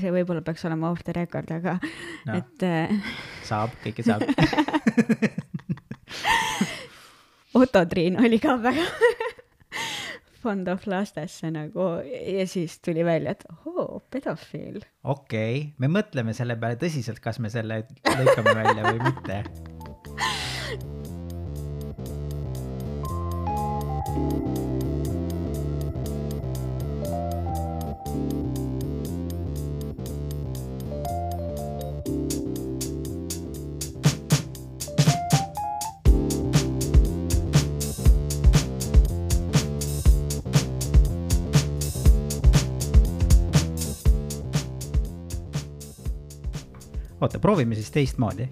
see võib-olla peaks olema off the record, aga No. no. et äh, saab, kõike saab. Otto Triin oli ka väga fond of lastesse nagu ja siis tuli välja, et ohoo, pedofiil. okei okay., me mõtleme selle peale tõsiselt, kas me selle lõikame välja või mitte. oota, proovime siis teistmoodi.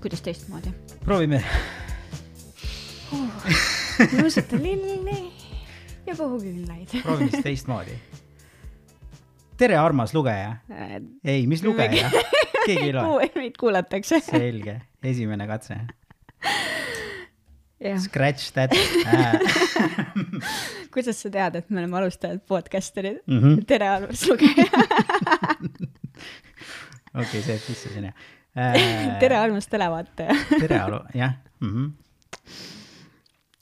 kuidas teistmoodi? proovime, nuusuta lilli ja puhu küünlaid. proovime siis teistmoodi. tere, armas lugeja. ei, mis lugeja, keegi ei loe. meid kuulatakse. selge, esimene katse. jah, Scratch that äh. kuidas sa tead, et me oleme alustajad podcasterid mm? -hmm. tere, armas lugeja. okei, see jääb sisse sinna äh,. tere, armas televaataja. tere, jah mm -hmm.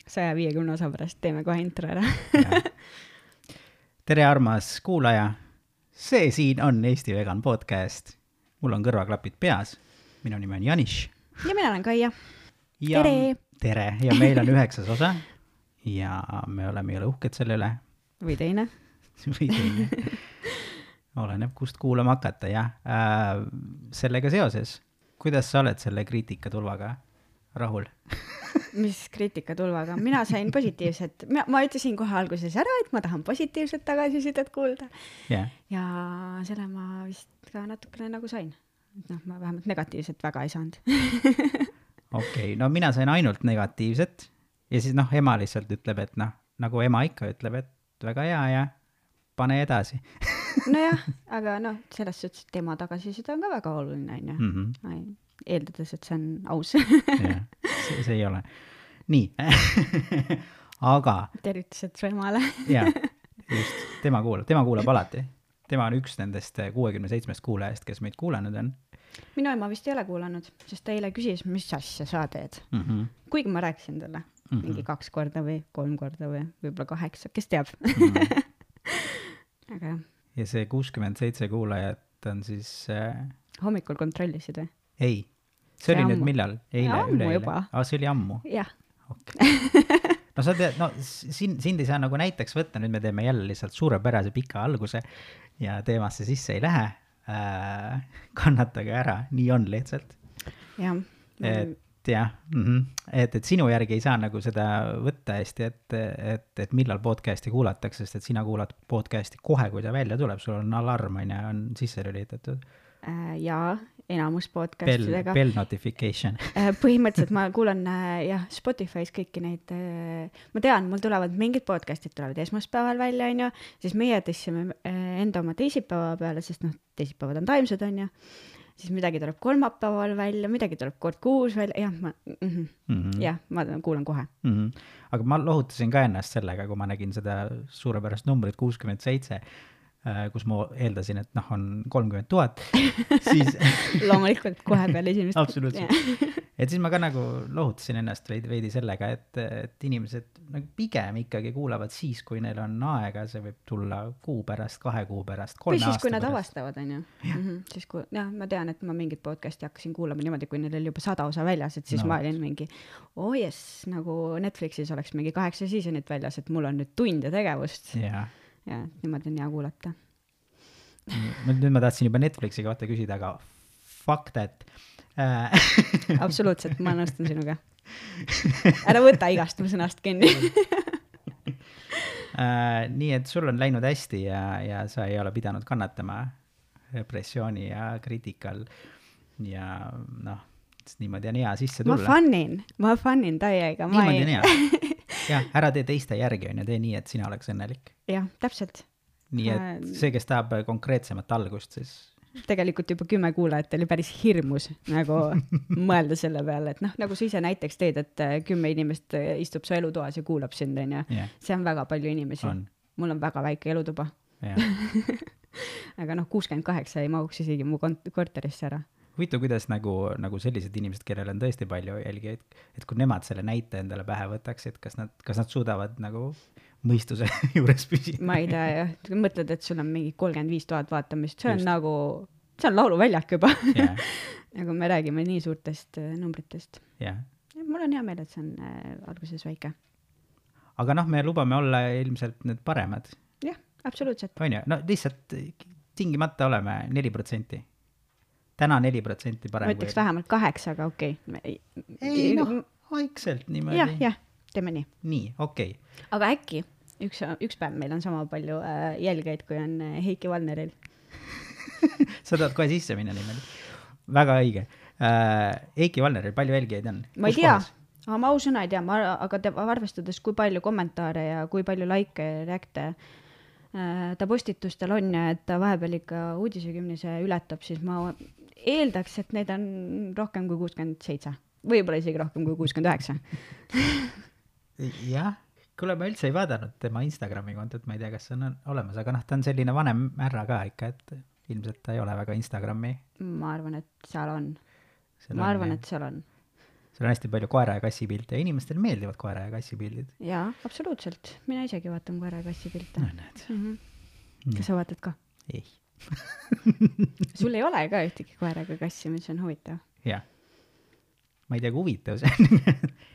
saja viiekümne osa pärast teeme kohe intro ära. tere, armas kuulaja. see siin on Eesti Vegan Podcast. mul on kõrvaklapid peas. minu nimi on Janis. ja mina olen Kaia. Tere! tere ja meil on üheksas osa ja me oleme jõle uhked selle üle või teine. või teine. oleneb, kust kuulama hakata, jah äh,. sellega seoses, kuidas sa oled selle kriitikatulvaga rahul? mis kriitikatulvaga, mina sain positiivset, ma ütlesin kohe alguses ära, et ma tahan positiivset tagasisidet kuulda jah, ja selle ma vist ka natukene nagu sain. et noh, ma vähemalt negatiivset väga ei saanud. okei okay., no mina sain ainult negatiivset ja siis noh, ema lihtsalt ütleb, et noh, nagu ema ikka ütleb, et väga hea ja pane edasi nojah, aga noh, selles suhtes, et tema tagasiside on ka väga oluline, onju. -hmm. eeldades, et see on aus. jah, see, ei ole. nii aga tervitused su emale. jaa, just, tema kuulab, tema kuulab alati. tema on üks nendest kuuekümne seitsmest kuulajast, kes meid kuulanud on minu ema vist ei ole kuulanud, sest ta eile küsis, mis asja sa teed. mm. -hmm. kuigi ma rääkisin talle mm Mhm. -hmm. mingi kaks korda või kolm korda või võib-olla kaheksa, kes teab. Mm -hmm. aga jah, ja see kuuskümmend seitse kuulajat on siis äh,, hommikul kontrollisid või? ei, see oli nüüd ammu. millal? eile, üleeile aa, see oli ammu jah, okay.. no sa tead, no sind, sind ei saa nagu näiteks võtta, nüüd me teeme jälle lihtsalt suurepärase pika alguse ja teemasse sisse ei lähe äh,. kannatage ära, nii on lihtsalt. jah. et jah mm, -hmm. et, et sinu järgi ei saa nagu seda võtta hästi, et, et, et millal podcast'i kuulatakse, sest et sina kuulad podcast'i kohe, kui ta välja tuleb, sul on alarm on ju, on sisse lülitatud. Äh, jaa, enamus Bell, podcastidega. bell notification. põhimõtteliselt ma kuulan äh, jah, Spotify's kõiki neid, ma tean, mul tulevad mingid podcast'id tulevad esmaspäeval välja, onju, siis meie tõstsime äh, enda oma teisipäeva peale, sest noh, teisipäevad on taimsed, onju. Siis midagi tuleb kolmapäeval välja, midagi tuleb kord kuus välja, jah, ma mm, -hmm. Mm -hmm. jah, ma kuulan kohe. mm. -hmm. aga ma lohutasin ka ennast sellega, kui ma nägin seda suurepärast numbrit kuuskümmend seitse, kus ma eeldasin, et noh, on kolmkümmend tuhat, siis loomulikult kohe peale esimest. absoluutselt. et siis ma ka nagu lohutasin ennast veidi, veidi sellega, et, et inimesed nagu pigem ikkagi kuulavad siis, kui neil on aega, see võib tulla kuu pärast, kahe kuu pärast, kolme siis, aasta kui nad pärast. avastavad, onju. siis kui, jah, ma tean, et ma mingit podcast'i hakkasin kuulama niimoodi, kui neil oli juba sada osa väljas, et siis No ma olin mingi, oo jess, nagu Netflixis oleks mingi kaheksa seasonit väljas, et mul on nüüd tunde tegevust jaa, ja niimoodi on hea kuulata. nüüd ma tahtsin juba Netflixi kohta küsida, aga fuck that äh. absoluutselt, ma nõustun sinuga. ära võta igast mu sõnast kinni. Äh, nii et sul on läinud hästi ja, ja sa ei ole pidanud kannatama repressiooni ja kriitika all. ja noh, niimoodi on hea sisse ma tulla. fun in, ma fun in täiega, ma niimoodi on ei, hea. jah, ära tee teiste järgi, on ju, tee nii, et sina oleks õnnelik. jah, täpselt. nii Äh, et see, kes tahab konkreetsemat algust, siis tegelikult juba kümme kuulajat oli päris hirmus nagu mõelda selle peale, et noh, nagu sa ise näiteks teed, et äh, kümme inimest äh, istub su elutoas ja kuulab sind, onju. see on väga palju inimesi. mul on väga väike elutuba. aga noh, kuuskümmend kaheksa ei mahuks isegi mu kont-, korterisse ära. huvitav, kuidas nagu, nagu sellised inimesed, kellel on tõesti palju jälgijaid, et kui nemad selle näite endale pähe võtaksid, kas nad, kas nad suudavad nagu mõistuse juures püsida? ma ei tea jah, mõtled, et sul on mingi kolmkümmend viis tuhat vaatamist, see on Just. Nagu, see on lauluväljak juba jah, nagu me räägime nii suurtest äh, numbritest. jah. mul on hea meel, et see on äh, alguses väike. aga noh, me lubame olla ilmselt need paremad, jah, absoluutselt. on ju, no lihtsalt tingimata oleme neli protsenti. Täna neli protsenti ma parem ütleks. vähemalt kaheksa, aga okei okay.. ei noh, vaikselt niimoodi jah,. jah, teeme nii. nii, okei okay.. aga äkki üks, üks päev meil on sama palju äh, jälgijaid, kui on äh, Heiki Valneril. sa tahad kohe sisse minna niimoodi? väga õige äh,. Eiki Valneril palju jälgijaid on? ma ei tea, aga ma ausõna ei tea, ma, aga te, arvestades, kui palju kommentaare ja kui palju likee ja react'e äh, ta postitustel on ja et ta vahepeal ikka uudisekümnise ületab, siis ma eeldaks, et neid on rohkem kui kuuskümmend seitse, võib-olla isegi rohkem kui kuuskümmend üheksa. jah, kuule, ma üldse ei vaadanud tema Instagrami kontot, ma ei tea, kas see on olemas, aga noh, ta on selline vanem härra ka ikka, et ilmselt ta ei ole väga Instagrami. ma arvan, et seal on, ma arvan, et seal on seal on hästi palju koera ja kassi pilte ja inimestele meeldivad koera ja kassi pildid. jaa, absoluutselt, mina isegi vaatan koera ja kassi pilte no näed, mm. -hmm. kas sa vaatad ka? ei, sul ei ole ka ühtegi koera ega kassi, mis on huvitav. jah. ma ei tea, kui huvitav see on.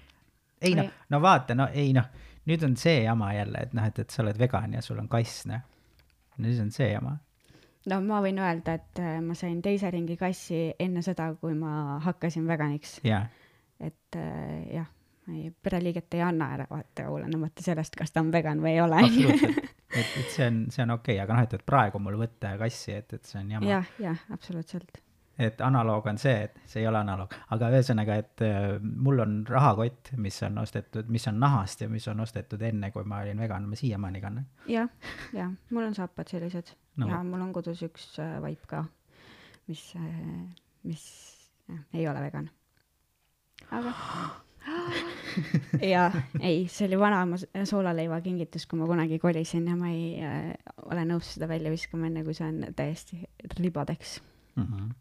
ei noh Ei., no vaata, no ei noh, nüüd on see jama jälle, et noh, et, et sa oled vegan ja sul on kass, noh. no siis on see jama. no ma võin öelda, et äh, ma sain teise ringi kassi enne seda, kui ma hakkasin veganiks, et äh, jah, pereliiget ei anna ära vaata, olenemata sellest, kas ta on vegan või ei ole. absoluutselt. et, et see on, see on okei okay., aga noh, et, et praegu mul võtta kassi, et, et see on jama. jah, jah, absoluutselt. et analoog on see, et see ei ole analoog, aga ühesõnaga, et äh, mul on rahakott, mis on ostetud, mis on nahast ja mis on ostetud enne, kui ma olin vegan, ma siiamaani kannan. jah, jah, mul on saapad sellised No ja mul on kodus üks äh, vaip ka, mis äh,, mis jah, ei ole vegan. aga ja ei, see oli vanaema soolaleiva kingitus, kui ma kunagi kolisin ja ma ei äh, ole nõus seda välja viskama, enne kui see on täiesti ribadeks. mm. -hmm.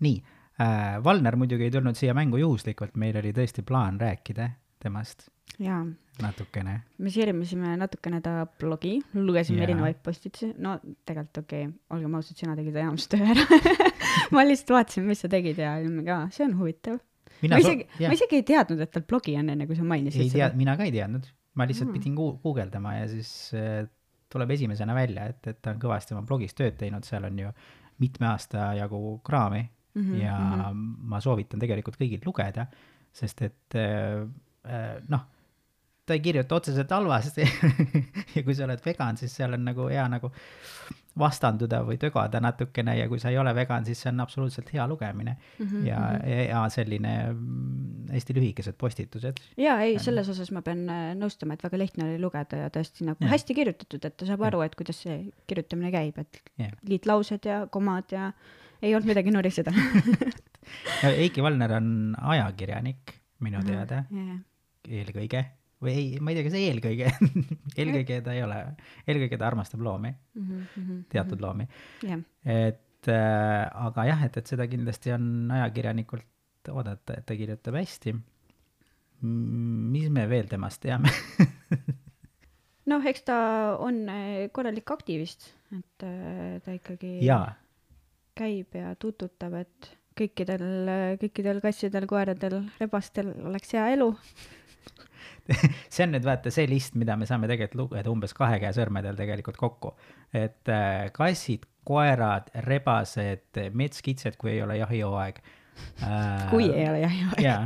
nii äh,, Valner muidugi ei tulnud siia mängu juhuslikult, meil oli tõesti plaan rääkida temast jaa, natukene. me siirimisime natukene ta blogi, lugesime Jaa. erinevaid postitusi, no tegelikult okei okay,, olgem ausad, sina tegid enamus töö ära ma lihtsalt vaatasin, mis sa tegid ja mingi, aa, see on huvitav. Ma isegi, ma isegi ei teadnud, et tal blogi on, enne kui sa mainisid ei seda., mina ka ei teadnud, ma lihtsalt Mm. pidin gu- guugeldama ja siis äh, tuleb esimesena välja, et, et ta on kõvasti oma blogis tööd teinud, seal on ju mitme aasta jagu kraami mm -hmm, ja mm -hmm. ma soovitan tegelikult kõigil lugeda, sest et äh, noh, ta ei kirjuta otseselt halvasti ja kui sa oled vegan, siis seal on nagu hea nagu vastanduda või tögada natukene ja kui sa ei ole vegan, siis see on absoluutselt hea lugemine mm -hmm, ja, ja selline mm, hästi lühikesed postitused jaa, ei, selles osas ma pean äh, nõustuma, et väga lihtne oli lugeda ja tõesti nagu Jah. hästi kirjutatud, et ta saab aru, et kuidas see kirjutamine käib, et Jah. liitlaused ja komad ja ei olnud midagi nuriseda. Ja Eiki Valner on ajakirjanik minu teada eelkõige või ei, ma ei tea, kas eelkõige eelkõige ta ei ole, eelkõige ta armastab loomi, teatud loomi, jah, et äh, aga jah, et, et seda kindlasti on ajakirjanikult oodata, et ta kirjutab hästi. mis me veel temast teame? noh, eks ta on äh, korralik aktivist, et äh, ta ikkagi jaa, käib ja tututab, et kõikidel, kõikidel kassidel, koeradel, rebastel oleks hea elu. see on nüüd vaata see list, mida me saame tegelikult lugeda umbes kahe käe sõrmedel tegelikult kokku. et äh, kassid, koerad, rebased, metskitsed, kui ei ole jahihooaeg äh,. kui ei ole jahiaeg. jaa,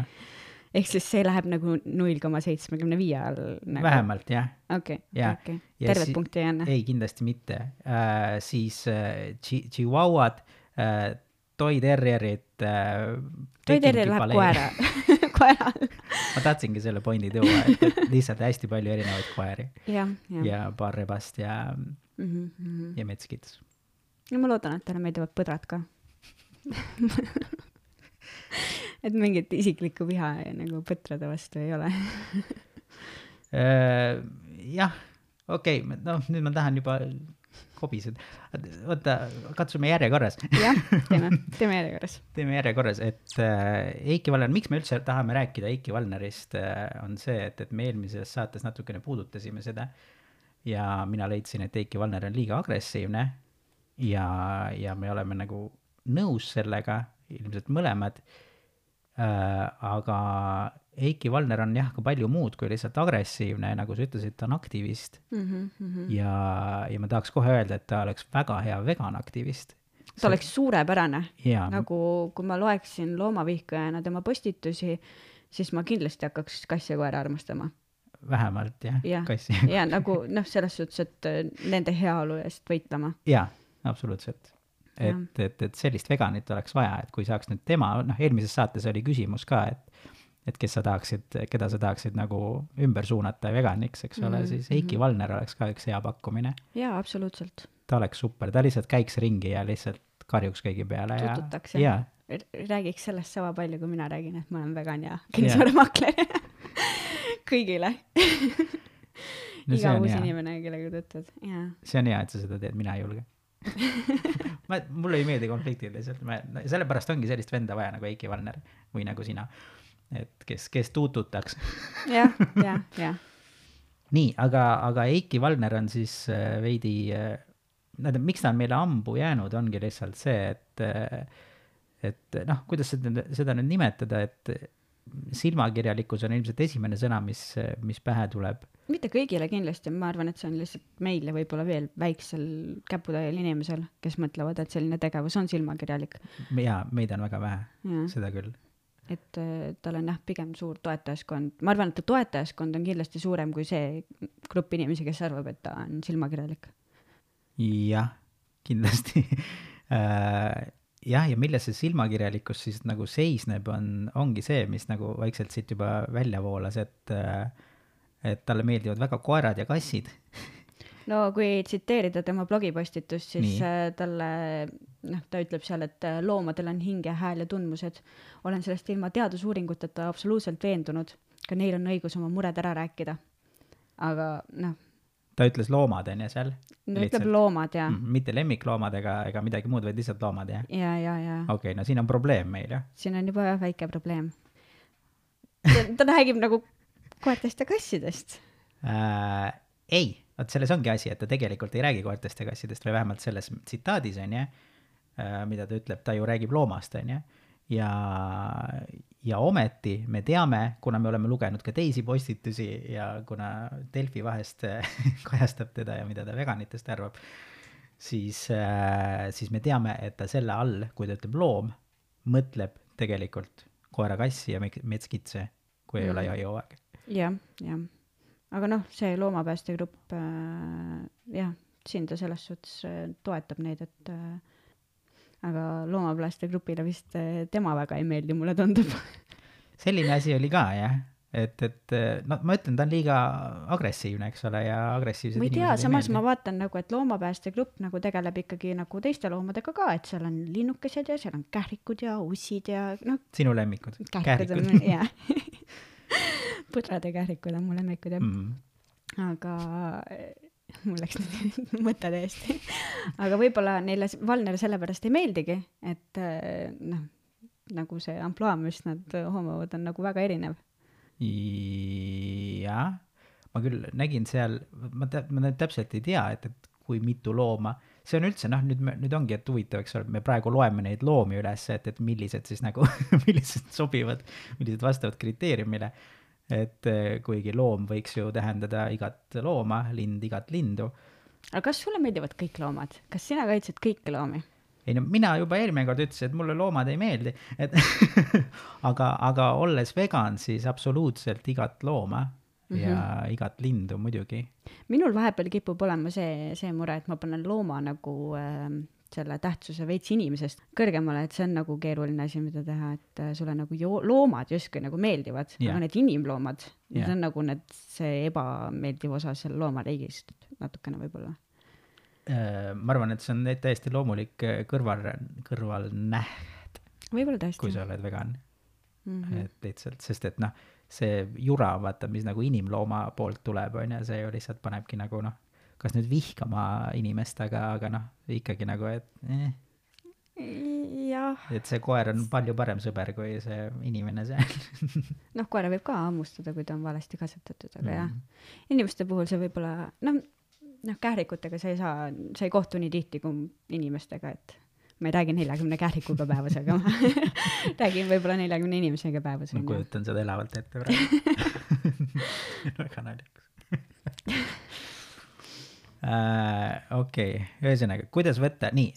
ehk siis see läheb nagu null koma seitsmekümne viie all nagu.. vähemalt jah. okei, okei, tervet si- punkti ei anna. ei, kindlasti mitte äh,. siis äh, chi- chihuahuad äh,, toiterrierid äh,. Toi Terrier läheb koera koera. ma tahtsingi selle pointi tuua, et lihtsalt hästi palju erinevaid koeri jah, jah. ja paar rebast ja, Mhm, ja metskits. no ma loodan, et talle meeldivad põdrad ka. et mingit isiklikku viha nagu põtrade vastu ei ole. Äh, jah, okei okay,, noh, nüüd ma tahan juba kobised. oota, katsume järjekorras. jah, teeme, teeme järjekorras. teeme järjekorras, et äh, Eiki Valner, miks me üldse tahame rääkida Eiki Valnerist äh,, on see, et, et me eelmises saates natukene puudutasime seda ja mina leidsin, et Eiki Valner on liiga agressiivne ja, ja me oleme nagu nõus sellega, ilmselt mõlemad äh,, aga Eiki Valner on jah, ka palju muud kui lihtsalt agressiivne, nagu sa ütlesid, ta on aktivist mm. -hmm, mm -hmm. ja, ja ma tahaks kohe öelda, et ta oleks väga hea veganaktivist. ta oleks suurepärane. Jaa. nagu kui ma loeksin loomavihkajana tema postitusi, siis ma kindlasti hakkaks kassi ja koera armastama. vähemalt jah jah, kassi. ja nagu noh, selles suhtes, et äh, nende heaolu eest võitlema. jaa, absoluutselt. et, et, et sellist veganit oleks vaja, et kui saaks nüüd tema, noh, eelmises saates oli küsimus ka, et et kes sa tahaksid, keda sa tahaksid nagu ümber suunata veganiks, eks ole mm, -hmm. siis Heiki Valner oleks ka üks hea pakkumine. jaa, absoluutselt. ta oleks super, ta lihtsalt käiks ringi ja lihtsalt karjuks kõigi peale ja. tututaks ja. räägiks sellest sama palju, kui mina räägin, et ma olen vegan ja kinnisvaramakler kõigile No iga uus hea. inimene, kellega tutvud, jaa. see on hea, et sa seda teed, mina ei julge ma, mulle ei meeldi konfliktid lihtsalt, ma, sellepärast ongi sellist venda vaja nagu Heiki Valner või nagu sina. Et kes, kes tuututaks jah, jah, jah. nii, aga, aga Eiki Valner on siis äh, veidi äh,, tähendab, miks ta on meile ammu jäänud, ongi lihtsalt see, et äh, et noh, kuidas seda, seda nüüd nimetada, et silmakirjalikkus on ilmselt esimene sõna, mis, mis pähe tuleb. mitte kõigile kindlasti, ma arvan, et see on lihtsalt meil ja võib-olla veel väiksel käputäiel inimesel, kes mõtlevad, et selline tegevus on silmakirjalik. jaa, meid on väga vähe, seda küll. Et äh, tal on jah, pigem suur toetajaskond, ma arvan, et ta toetajaskond on kindlasti suurem kui see grupp inimesi, kes arvab, et ta on silmakirjalik. jah, kindlasti Äh, jah, ja milles see silmakirjalikkus siis nagu seisneb, on, ongi see, mis nagu vaikselt siit juba välja voolas, et äh, et talle meeldivad väga koerad ja kassid. No kui tsiteerida tema blogipostitust, siis Nii. äh, talle, noh, ta ütleb seal, et äh, loomadel on hing ja hääl ja tundmused. olen sellest ilma teadusuuringuteta absoluutselt veendunud, ka neil on õigus oma mured ära rääkida. aga noh, ta ütles loomad, on ju, seal? no ütleb loomad ja mm., mitte lemmikloomad ega, ega midagi muud, vaid lihtsalt loomad, jah? ja, ja, ja okei okay,, no siin on probleem meil, jah? siin on juba väike probleem. ta räägib nagu koertest ja kassidest. äh,. ei, vot selles ongi asi, et ta tegelikult ei räägi koertest ja kassidest või vähemalt selles tsitaadis on ju äh,, mida ta ütleb, ta ju räägib loomast, on ju. ja, ja ometi me teame, kuna me oleme lugenud ka teisi postitusi ja kuna Delfi vahest äh, kajastab teda ja mida ta veganitest arvab, siis äh,, siis me teame, et ta selle all, kui ta ütleb loom, mõtleb tegelikult koera-kassi ja metskitse, kui ei ole Mhm. jahihooaeg. jah, jah. Aga noh, see loomapäästegrupp äh,, jah, siin ta selles suhtes äh, toetab neid, et äh, aga loomapäästegrupile vist äh, tema väga ei meeldi, mulle tundub. selline asi oli ka jah, et, et no ma ütlen, ta on liiga agressiivne, eks ole, ja agressiivsed ma ei tea, samas meeldi. ma vaatan nagu, et loomapäästegrupp nagu tegeleb ikkagi nagu teiste loomadega ka, et seal on linnukesed ja seal on kährikud ja ussid ja noh, sinu lemmikud, kährikud kährikud. jaa. põdrad ja kährikud on mu lemmikud jah Mm. aga eh, mul läks nüüd mõte täiesti. aga võib-olla neile Valner sellepärast ei meeldigi, et eh, noh, nagu see ampluaa, mis nad homovad, on nagu väga erinev. jah, ma küll nägin seal, ma tä-, ma täpselt ei tea, et, et kui mitu looma, see on üldse noh, nüüd nüüd ongi, et huvitav, eks ole, me praegu loeme neid loomi üles, et, et millised siis nagu, millised sobivad, millised vastavad kriteeriumile. et eh, kuigi loom võiks ju tähendada igat looma, lind igat lindu aga kas sulle meeldivad kõik loomad, kas sina kaitsed kõiki loomi? ei no mina juba eelmine kord ütlesin, et mulle loomad ei meeldi, et aga, aga olles vegan, siis absoluutselt igat looma ja Mhm. igat lindu muidugi. minul vahepeal kipub olema see, see mure, et ma panen looma nagu äh, selle tähtsuse veits inimesest kõrgemale, et see on nagu keeruline asi, mida teha, et äh, sulle nagu jo-, loomad justkui nagu meeldivad Jah. aga need inimloomad, need Jah. on nagu need, see ebameeldiv osa seal loomariigist natukene võib-olla. Äh, ma arvan, et see on täiesti loomulik äh, kõrval, kõrvalnäht, võib-olla tõesti kui. sa oled vegan Mm mm., et lihtsalt, sest et noh, see jura, vaata, mis nagu inimlooma poolt tuleb, on ju, see ju lihtsalt panebki nagu noh, kas nüüd vihkama inimest, aga, aga noh, ikkagi nagu, et eh, jah, et see koer on palju parem sõber kui see inimene seal. noh, koera võib ka hammustada, kui ta on valesti kasvatatud, aga Mhm. jah, inimeste puhul see võib-olla, noh, noh, kährikutega sa ei saa, sa ei kohtu nii tihti kui inimestega, et ma ei räägi neljakümne kährikuga päevas, aga ma räägin võib-olla neljakümne inimesega päevas, ma kujutan seda elavalt ette praegu. väga naljakas äh,. okei okay., ühesõnaga, kuidas võtta, nii,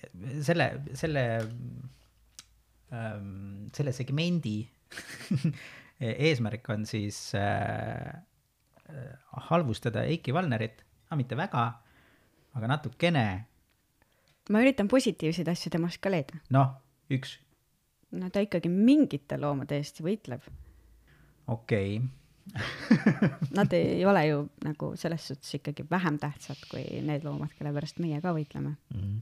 selle, selle ähm,, selle segmendi eesmärk on siis äh, äh, halvustada Eiki Valnerit, aga mitte väga, aga natukene, ma üritan positiivseid asju temast ka leida. noh, üks, no ta ikkagi mingite loomade eest võitleb. okei okay. Nad ei ole ju nagu selles suhtes ikkagi vähem tähtsad kui need loomad, kelle pärast meie ka võitleme. mm..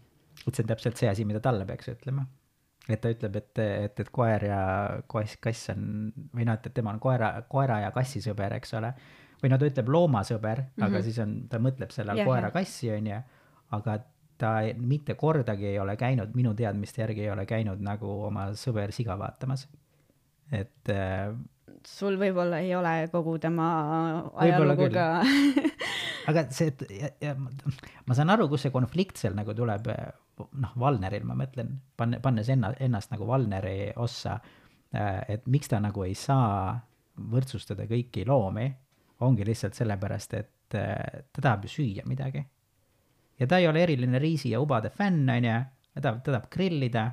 et see on täpselt see asi, mida talle peaks ütlema. et ta ütleb, et, et, et koer ja kass, kass on või noh, et, et tema on koera, koera ja kassi sõber, eks ole. või no ta ütleb loomasõber mm, -hmm. aga Mhm. siis on, ta mõtleb selle all koera-kassi, onju. aga ta mitte kordagi ei ole käinud, minu teadmiste järgi ei ole käinud nagu oma sõber siga vaatamas. et äh, sul võib-olla ei ole kogu tema Võib-olla ajalugu küll. ka aga see, et ja, ja ma, saan aru, kus see konflikt seal nagu tuleb, noh, Valneril ma mõtlen, panne, pannes enna, ennast nagu Valneri ossa, et miks ta nagu ei saa võrdsustada kõiki loomi, ongi lihtsalt sellepärast, et äh, ta tahab ju süüa midagi. Ja ta ei ole eriline riisi ja ubade fänn, onju, ta tahab, ta tahab grillida,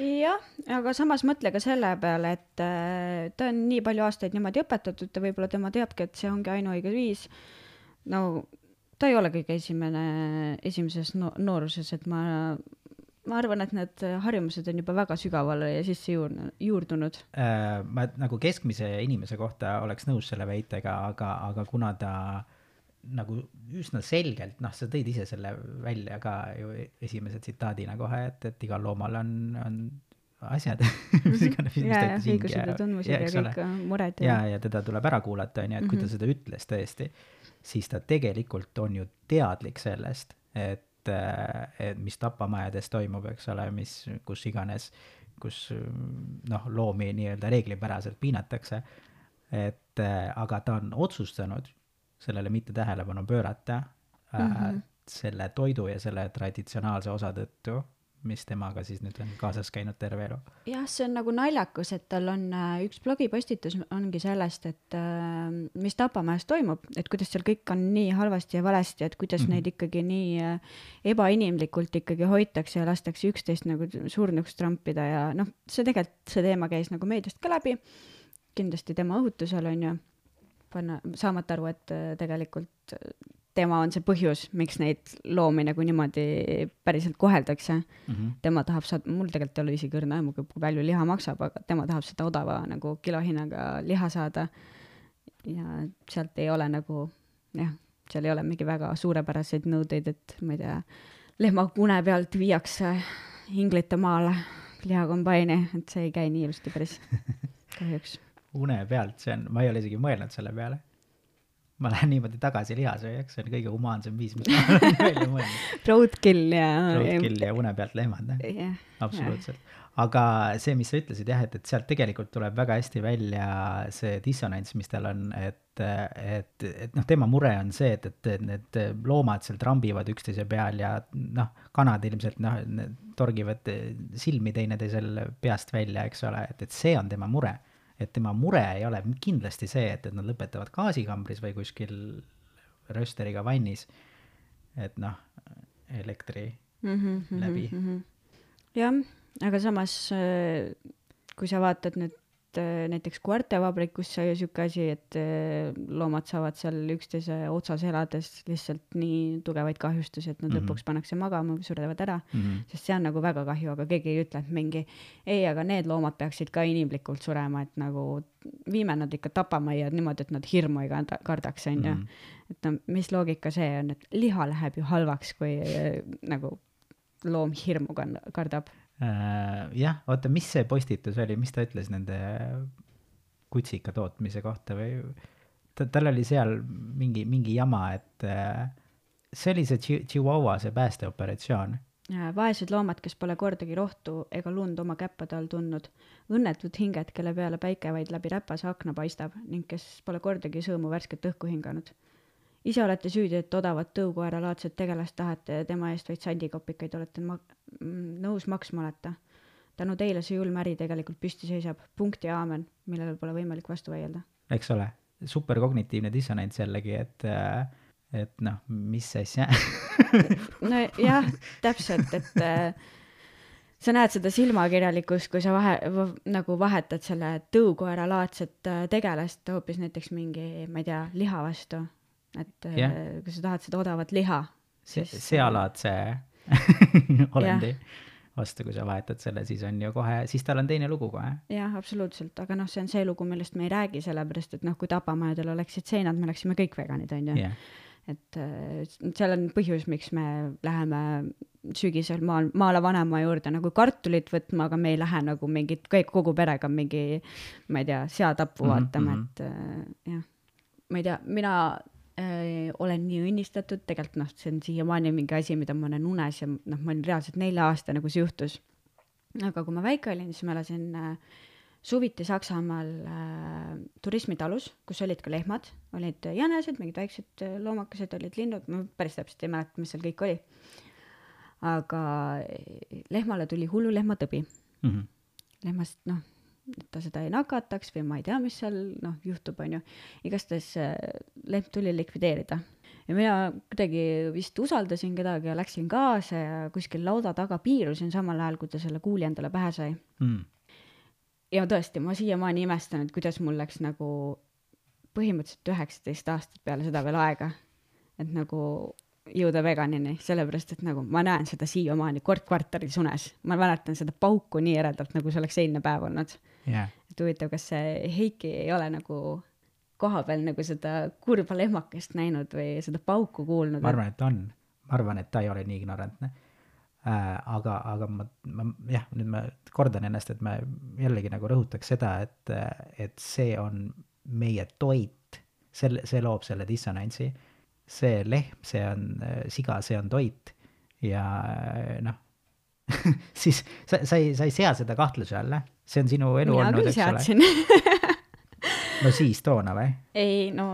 jah, aga samas mõtle ka selle peale, et äh, ta on nii palju aastaid niimoodi õpetatud ja võib-olla tema teabki, et see ongi ainuõige viis. no ta ei ole kõige esimene, esimeses no nooruses, et ma, ma arvan, et need harjumused on juba väga sügavale ja sisse juurdunud, juurdunud. Äh, ma nagu keskmise inimese kohta oleks nõus selle väitega, aga, aga kuna ta nagu üsna selgelt, noh, sa tõid ise selle välja ka ju esimese tsitaadina kohe, et, et igal loomal on, on asjad, mis iganes, mis ja, ta ja ütles, hing õigused ja ja eks ole. äh, mured ja, ja teda tuleb ära kuulata, onju, et kui ta Mhm. seda ütles tõesti, siis ta tegelikult on ju teadlik sellest, et, et mis tapamajades toimub, eks ole, mis, kus iganes, kus noh, loomi nii-öelda reeglipäraselt piinatakse. et äh, aga ta on otsustanud sellele mitte tähelepanu pöörata mm. -hmm. selle toidu ja selle traditsionaalse osa tõttu, mis temaga siis nüüd on kaasas käinud terve elu. jah, see on nagu naljakas, et tal on äh, üks blogipostitus ongi sellest, et äh, mis Tapamajas toimub, et kuidas seal kõik on nii halvasti ja valesti, et kuidas mm. -hmm. neid ikkagi nii ebainimlikult ikkagi hoitakse ja lastakse üksteist nagu surnuks trampida ja noh, see tegelikult, see teema käis nagu meediast ka läbi, kindlasti tema õhutusel on ju, panna, saamata aru, et äh, tegelikult äh, tema on see põhjus, miks neid loomi nagu niimoodi päriselt koheldakse Mm -hmm. tema tahab saada, mul tegelikult ei ole isegi õrna aimu, kui palju liha maksab, aga tema tahab seda odava nagu kilohinnaga liha saada. ja sealt ei ole nagu jah, seal ei ole mingi väga suurepäraseid nõudeid, et ma ei tea, lehmakune pealt viiakse Inglite maale lihakombaini, et see ei käi nii ilusti päris, kahjuks. Une pealt, see on, ma ei ole isegi mõelnud selle peale. ma lähen niimoodi tagasi lihasööjaks, see on kõige humaansem viis, mis ma olen välja mõelnud. Roadkill ja. roadkill ja une pealt lehmad, jah, absoluutselt. aga see, mis sa ütlesid jah, et, et sealt tegelikult tuleb väga hästi välja see dissonants, mis tal on, et, et, et noh, tema mure on see, et, et et need loomad seal trambivad üksteise peal ja noh, kanad ilmselt noh, torgivad silmi teineteisel peast välja, eks ole, et, et see on tema mure et tema mure ei ole kindlasti see, et, et nad lõpetavad gaasikambris või kuskil röösteriga vannis. et noh, elektri mm. -hmm, läbi. Mm -hmm. jah, aga samas, kui sa vaatad nüüd äh, näiteks koertevabrikus sai ju siuke asi, et äh, loomad saavad seal üksteise otsas elades lihtsalt nii tugevaid kahjustusi, et nad mm. -hmm. lõpuks pannakse magama või surevad ära. mm. -hmm. sest see on nagu väga kahju, aga keegi ei ütle, et mingi ei, aga need loomad peaksid ka inimlikult surema, et nagu viime nad ikka tapamajja niimoodi, et nad hirmu ei karda- kardaks, onju. Mhm. et no mis loogika see on, et liha läheb ju halvaks, kui äh, nagu loom hirmu kardab. Äh, jah, oota, mis see postitus oli, mis ta ütles nende kutsika tootmise kohta või ta, tal oli seal mingi, mingi jama, et, see oli see Chi- Chihuahua, see päästeoperatsioon. vaesed loomad, kes pole kordagi rohtu ega lund oma käppade all tundnud, õnnetud hinged, kelle peale päike vaid läbi räpase akna paistab ning kes pole kordagi sõõmu värsket õhku hinganud. Ise olete süüdi, et odavat tõukoeralaadset tegelast tahate ja tema eest vaid sandikopikaid olete ma-, nõus maksma olete. tänu teile see julm äri tegelikult püsti seisab, punkt ja aamen, millele pole võimalik vastu vaielda. eks ole, superkognitiivne dissonants jällegi, et, et noh, mis asja nojah, täpselt, et äh, sa näed seda silmakirjalikkust, kui sa vahe, nagu vahetad selle tõukoeralaadset äh, tegelast hoopis näiteks mingi, ma ei tea, liha vastu. Et äh, Jah. kui sa tahad seda odavat liha, se- siis- sealaadse olendi vastu, kui sa vahetad selle, siis on ju kohe, siis tal on teine lugu kohe. jah, absoluutselt, aga noh, see on see lugu, millest me ei räägi, sellepärast et noh, kui tapamajadel oleksid seinad, me oleksime kõik veganid, on ju. jah, et äh, seal on põhjus, miks me läheme sügisel maal, maale vanaema juurde nagu kartulit võtma, aga me ei lähe nagu mingit, kõik kogu perega mingi, ma ei tea, seatappu Mhm, vaatama mm, -hmm. et äh, jah. ma ei tea, mina äh, olen nii õnnistatud, tegelikult noh, see on siiamaani mingi asi, mida ma näen unes ja noh, ma olin reaalselt nelja-aastane, kui see juhtus. aga kui ma väike olin, siis ma elasin äh, suviti Saksamaal äh, turismitalus, kus olid ka lehmad, olid jänesed, mingid väiksed äh, loomakesed, olid linnud, ma päris täpselt ei mäleta, mis seal kõik oli. aga äh, lehmale tuli hullulehmatõbi, Mhm. lehmast noh, et ta seda ei nakataks või ma ei tea, mis seal noh juhtub, onju. igastahes äh, lehm tuli likvideerida ja mina kuidagi vist usaldasin kedagi ja läksin kaasa ja kuskil lauda taga piirusin samal ajal, kui ta selle kuuli endale pähe sai Mm. ja tõesti, ma siiamaani imestan, et kuidas mul läks nagu põhimõtteliselt üheksateist aastat peale seda veel aega, et nagu jõuda veganini, sellepärast et nagu ma näen seda siiamaani kord kvartalis unes, ma mäletan seda pauku nii eredalt, nagu see oleks eilne päev olnud. jah, et huvitav, kas see Heiki ei ole nagu kohapeal nagu seda kurba lehmakest näinud või seda pauku kuulnud ma? arvan, et on, ma arvan, et ta ei ole nii ignorantne äh,. aga, aga ma, ma jah, nüüd ma kordan ennast, et ma jällegi nagu rõhutaks seda, et, et see on meie toit, selle, see loob selle dissonantsi. see lehm, see on äh, siga, see on toit ja noh, siis sa, sa ei, sa ei sea seda kahtluse alla, see on sinu elu mina olnud, eks ole. seadsin. no siis toona või? ei no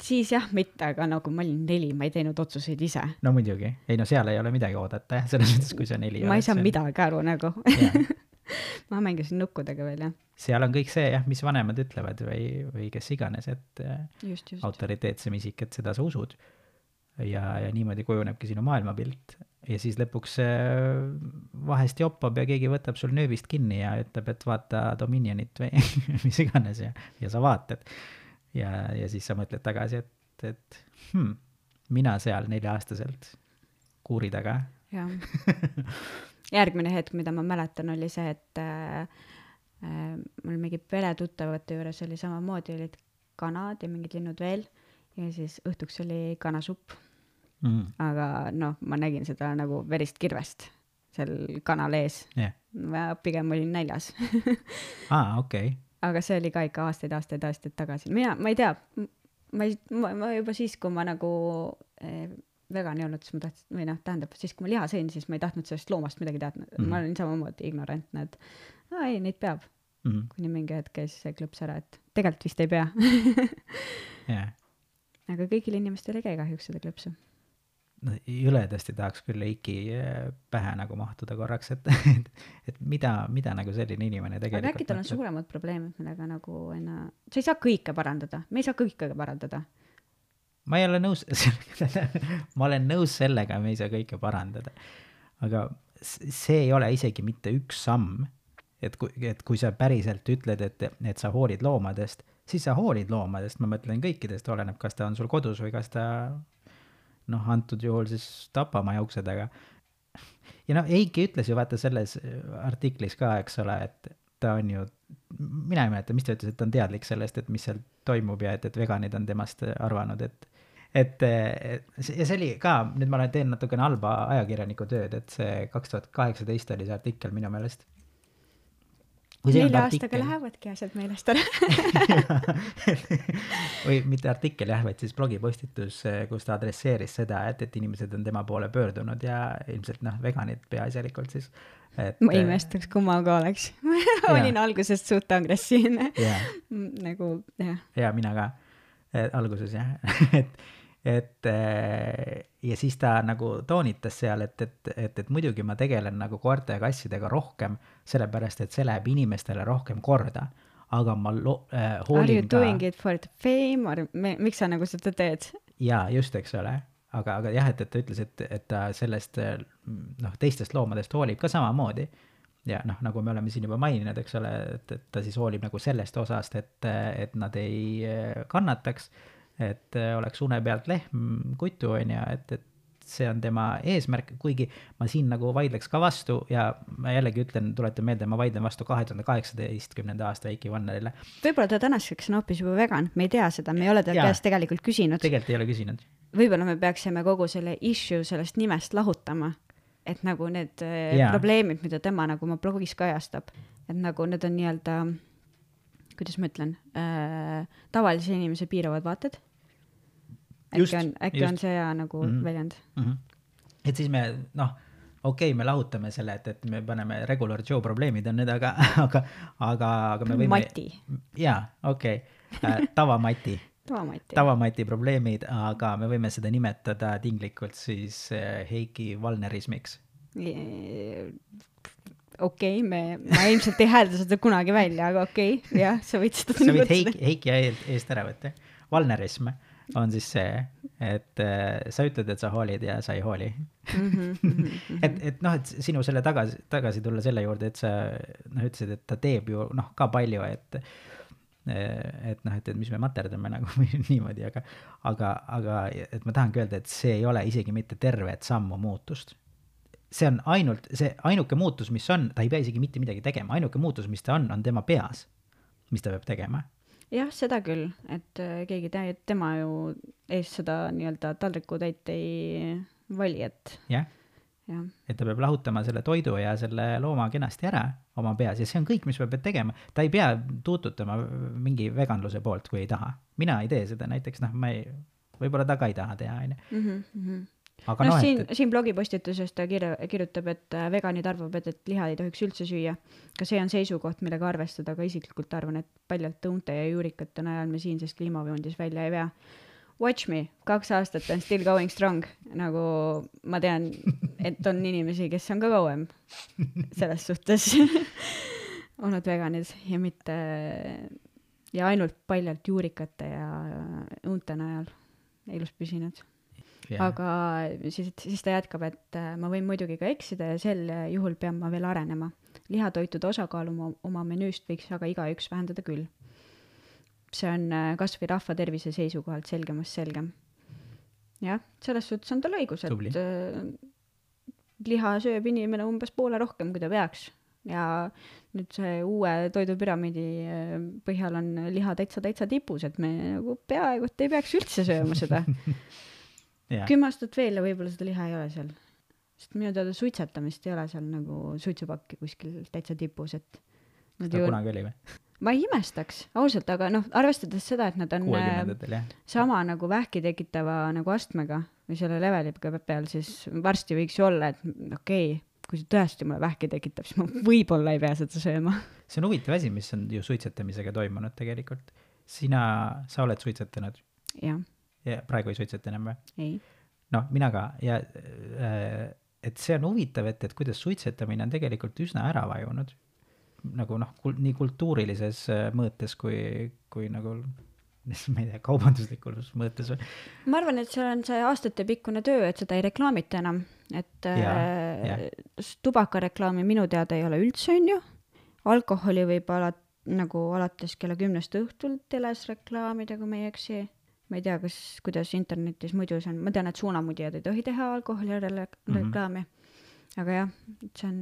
siis jah, mitte, aga nagu ma olin neli, ma ei teinud otsuseid ise. no muidugi, ei no seal ei ole midagi oodata jah, selles mõttes, kui sa neli ma ei oled, saa see midagi aru nagu. Ma mängisin nukkudega veel jah, seal on kõik see jah, mis vanemad ütlevad või, või kes iganes, et just, just. autoriteetsem isik, et seda sa usud. ja, ja niimoodi kujunebki sinu maailmapilt ja siis lõpuks vahest joppab ja keegi võtab sul nööbist kinni ja ütleb, et vaata Dominionit või mis iganes ja, ja sa vaatad. ja, ja siis sa mõtled tagasi, et, et hmm, mina seal nelja-aastaselt kuuri taga. jah. järgmine hetk, mida ma mäletan, oli see, et äh, äh, mul mingi peretuttavate juures oli samamoodi, olid kanad ja mingid linnud veel ja siis õhtuks oli kanasupp, Mm, aga noh, ma nägin seda nagu verist kirvest seal kanal ees. jah, ma pigem olin näljas aa, okei okay., aga see oli ka ikka aastaid-aastaid aastaid tagasi, mina, ma ei tea, ma ei, ma, juba siis, kui ma nagu eh, vegan ei olnud, siis ma tahtsin, või noh, tähendab siis, kui ma liha sõin, siis ma ei tahtnud sellest loomast midagi teada mm. -hmm. ma olin samamoodi ignorantne, et aa ei, neid peab, mm, kuni mingi hetk käis see klõps ära, et tegelikult vist ei pea. jah aga kõigil inimestel ei käi kahjuks seda klõpsu. No jõledasti tahaks küll Eiki äh, pähe nagu mahtuda korraks, et, et, et mida, mida nagu selline inimene aga tegelikult äkki tal on suuremad probleemid, millega nagu enna-, sa ei saa kõike parandada, me ei saa kõike parandada. ma ei ole nõus ma olen nõus sellega, me ei saa kõike parandada. aga see ei ole isegi mitte üks samm. et kui, et kui sa päriselt ütled, et, et sa hoolid loomadest, siis sa hoolid loomadest, ma mõtlen kõikidest, oleneb, kas ta on sul kodus või kas ta noh, antud juhul siis tapamaja ukse taga. ja noh, Eiki ütles ju vaata selles artiklis ka, eks ole, et ta on ju, mina ei mäleta, mis ta ütles, et ta on teadlik sellest, et mis seal toimub ja et, et veganid on temast arvanud, et et et see- ja see oli ka, nüüd ma olen teen natukene halba ajakirjaniku tööd, et see kaks tuhat kaheksateist oli see artikkel minu meelest. Nelja aastaga lähevadki asjad meelest ära. või mitte artikkel jah, vaid siis blogipostitus, kus ta adresseeris seda, et, et inimesed on tema poole pöördunud ja ilmselt noh, veganid peaasjalikult siis. et ma ei imestaks, kui ma ka oleks. olin algusest suht agressiivne. nagu jah, ja mina ka eh, alguses jah, et, et eh, ja siis ta nagu toonitas seal, et, et, et, et muidugi ma tegelen nagu koerte ja kassidega rohkem, sellepärast et see läheb inimestele rohkem korda, aga ma lo- äh,, are you hoolin ka doing it for the fame or me, miks sa nagu seda teed? jaa, just, eks ole, aga, aga jah, et, et ta ütles, et, et ta sellest eh, noh, teistest loomadest hoolib ka samamoodi. ja noh, nagu me oleme siin juba maininud, eks ole, et, et ta siis hoolib nagu sellest osast, et, et nad ei kannataks, et eh, oleks une pealt lehm kutu, on ju, et, et see on tema eesmärk, kuigi ma siin nagu vaidleks ka vastu ja ma jällegi ütlen, tuletan meelde, ma vaidlen vastu kahe tuhande kaheksateistkümnenda aasta Heiki Vannerile. võib-olla ta tänaseks on hoopis juba vegan, me ei tea seda, me ei ole ta käest tegelikult küsinud. tegelikult ei ole küsinud. võib-olla me peaksime kogu selle issue sellest nimest lahutama, et nagu need äh, Jaa. probleemid, mida tema nagu oma blogis kajastab, et nagu need on nii-öelda, kuidas ma ütlen äh,, tavalise inimese piiravad vaated. Just, äkki on, äkki just. on see hea nagu mm. -hmm. väljend? mm. -hmm. et siis me noh, okei okay,, me lahutame selle, et, et me paneme Regular Joe probleemid on need, aga, aga, aga, aga me võime. Mati, jaa, okei okay., tavamati, tavamati. tavamati probleemid, aga me võime seda nimetada tinglikult siis eh, Heiki Valnerismiks. Okei okay,, me, ma ilmselt ei häälda seda kunagi välja, aga okei okay,, jah, sa võid seda sa võid Heiki, Heiki eest ära võtta. Valnerism on siis see, et äh, sa ütled, et sa hoolid ja sa ei hooli. Mhm, et, et noh, et sinu selle tagasi, tagasi tulla selle juurde, et sa noh, ütlesid, et ta teeb ju noh, ka palju, et et noh, et, et mis me materdame nagu või niimoodi, aga aga, aga et ma tahangi öelda, et see ei ole isegi mitte tervet sammu muutust. See on ainult see ainuke muutus, mis on, ta ei pea isegi mitte midagi tegema, ainuke muutus, mis ta on, on tema peas, mis ta peab tegema. jah, seda küll, et äh, keegi te-, tema ju ees seda nii-öelda taldrikutäit ei vali, et jah, jah, et ta peab lahutama selle toidu ja selle looma kenasti ära oma peas ja see on kõik, mis ta peab tegema. ta ei pea tuututama mingi veganluse poolt, kui ei taha. mina ei tee seda näiteks, noh, ma ei, võib-olla ta ka ei taha teha, onju. Aga noh noh, siin et, siin blogipostituses ta kirja- kirjutab et äh, veganid arvavad et liha ei tohiks üldse süüa. Ka see on seisukoht millega arvestada aga isiklikult arvan et paljalt õunte ja juurikate najal me siinsest kliimavööndis välja ei vea. Watch me kaks aastat on still going strong. Nagu ma tean et on inimesi kes on ka kauem selles suhtes olnud veganid ja mitte ja ainult paljalt juurikate ja õunte najal elus püsinud aga siis, siis ta jätkab, et äh, ma võin muidugi ka eksida ja sel juhul pean ma veel arenema. lihatoitude osakaalu oma, oma menüüst võiks aga igaüks vähendada küll. see on äh, kas või rahva tervise seisukohalt selgemast selgem. jah, selles suhtes on tal õigus, et äh, liha sööb inimene umbes poole rohkem, kui ta peaks ja nüüd see uue toidupüramiidi äh, põhjal on liha täitsa, täitsa tipus, et me nagu peaaegu et ei peaks üldse sööma seda kümme aastat veel ja võib-olla seda liha ei ole seal. sest minu teada suitsetamist ei ole seal nagu suitsupakki kuskil täitsa tipus, et nad ta ju, kunagi oli või? ma ei imestaks ausalt, aga noh, arvestades seda, et nad on äh, jah. sama nagu vähki tekitava nagu astmega või selle leveliga peal, siis varsti võiks ju olla, et okei okay,, kui see tõesti mulle vähki tekitab, siis ma võib-olla ei pea seda sööma. see on huvitav asi, mis on ju suitsetamisega toimunud tegelikult. sina, sa oled suitsetanud jah, ja praegu ei suitseta enam või? ei. noh, mina ka ja äh, et see on huvitav, et, et kuidas suitsetamine on tegelikult üsna ära vajunud. nagu noh kul,, nii kultuurilises äh, mõõtes kui, kui nagu ma ei tea, kaubanduslikus mõõtes või? ma arvan, et see on see aastatepikkune töö, et seda ei reklaamita enam, et Jaa, äh, jah. tubakareklaami minu teada ei ole üldse, on ju. alkoholi võib ala-, nagu alates kella kümnest õhtul teles reklaamida, kui ma ei eksi. Ma ei tea, kas, kuidas internetis muidu see on, ma tean, et suunamudijad ei tohi teha alkoholi rele- Mhm. reklaami mm. -hmm. aga jah, see on,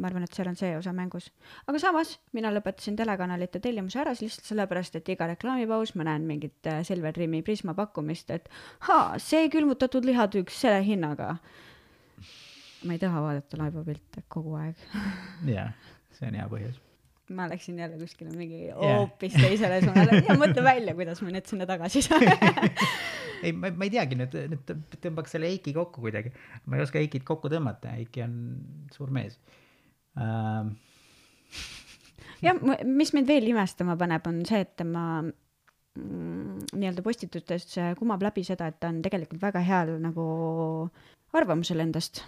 ma arvan, et seal on see osa mängus. aga samas, mina lõpetasin telekanalite tellimuse ära lihtsalt sellepärast, et iga reklaamipaus ma näen mingit äh, Silver Dreami Prisma pakkumist, et haa, see külmutatud lihatükk selle hinnaga. ma ei taha vaadata laevapilte kogu aeg. jah, see on hea põhjus. Ma läksin jälle kuskile mingi hoopis yeah. teisele suunale. Ja mõtle välja, kuidas ma nüüd sinna tagasi saan. Ei, ma, ma ei teagi nüüd, nüüd tõmbaks selle Eiki kokku kuidagi. ma ei oska Eikit kokku tõmmata, Eiki on suur mees. Uh.... jah, mis mind veel imestama paneb, on see, et tema mm, nii-öelda postitustes kumab läbi seda, et ta on tegelikult väga heal nagu arvamusel endast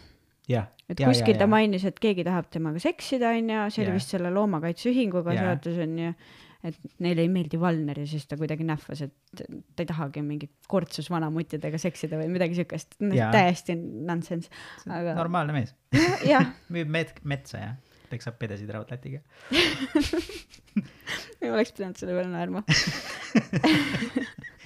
et ja, kuskil ja, ta mainis, et keegi tahab temaga seksida, onju, see oli vist selle loomakaitseühinguga seotud, onju. Et neile ei meeldi Valner ja siis ta kuidagi nähvas, et ta ei tahagi mingit kortsus vanamuttidega seksida või midagi siukest, täiesti nonsense. aga. normaalne mees. Müüb met-, metsa ja peksab pedesid raudlatiga ei oleks pidanud selle peale naerma